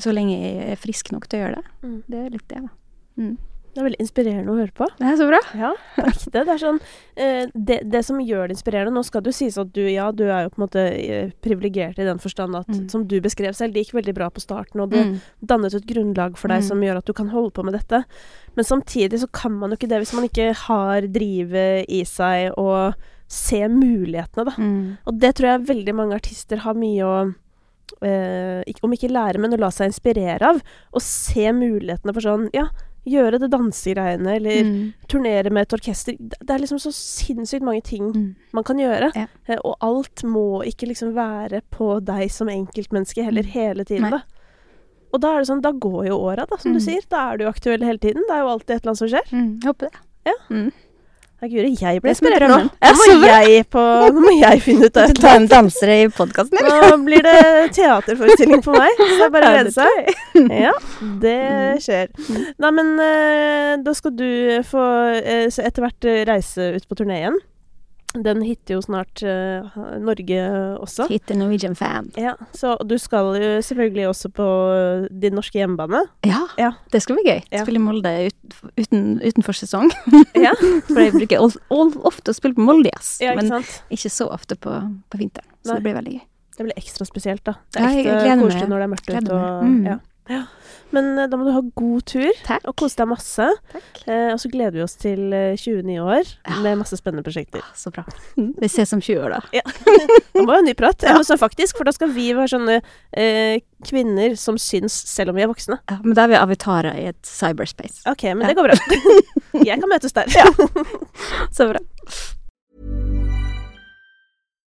så lenge jeg er frisk nok til å gjøre det. Mm. Det er litt det, da. Mm. Det er veldig inspirerende å høre på. Det er så bra. Ja, på ekte. Det er sånn eh, det, det som gjør det inspirerende Nå skal det jo sies at du, ja, du er jo på en måte eh, privilegert i den forstand at, Mm. som du beskrev selv, det gikk veldig bra på starten, og det Mm. dannet et grunnlag for deg Mm. som gjør at du kan holde på med dette. Men samtidig så kan man jo ikke det hvis man ikke har drivet i seg og se mulighetene, da. Mm. Og det tror jeg veldig mange artister har mye å eh, Om ikke lære, men å la seg inspirere av. Og se mulighetene for sånn Ja, gjøre det dansegreiene, eller Mm. turnere med et orkester. Det er liksom så sinnssykt mange ting Mm. man kan gjøre. Ja. Eh, og alt må ikke liksom være på deg som enkeltmenneske heller Mm. hele tiden, Nei. da. Og da er det sånn, da går jo åra, da, som du Mm. sier. Da er du jo aktuell hele tiden. Det er jo alltid et eller annet som skjer. Mm. Jeg håper det. Ja. Nei, Guri, jeg ble inspirert nå. Nå må, jeg på, nå må jeg finne ut av det. Ta en dansere i podkasten, Nå blir det teaterforestilling for meg, så det er bare å Ja, glede det seg. Ja, det skjer. Nei, men eh, da skal du få eh, etter hvert reise ut på turné igjen. Den hitter jo snart uh, Norge også. Hit the Norwegian fan. Ja, så du skal jo selvfølgelig også på din norske hjemmebane. Ja, Ja. det skal bli gøy. Ja. Spille i Molde ut, uten, utenfor sesong. Ja, For jeg bruker all, all, ofte å spille på Molde yes. ja ikke men sant? ikke så ofte på, på vinteren. Så Nei. det blir veldig gøy. Det blir ekstra spesielt, da. Det er ekstra ekte koselig når det er mørkt ute. Og. Mm. ja. Ja. Men eh, da må du ha god tur, Takk. og kose deg masse. Eh, og så gleder vi oss til 29 år Ja. med masse spennende prosjekter. Ah, Så bra. Vi ses om 20 år, da. Nå må vi ha en ny prat. Ja. Ja, faktisk, for da skal vi være sånne eh, kvinner som syns selv om vi er voksne. Ja, men da er vi avitarer i et cyberspace. OK, men Ja. det går bra. Jeg kan møtes der. Så bra.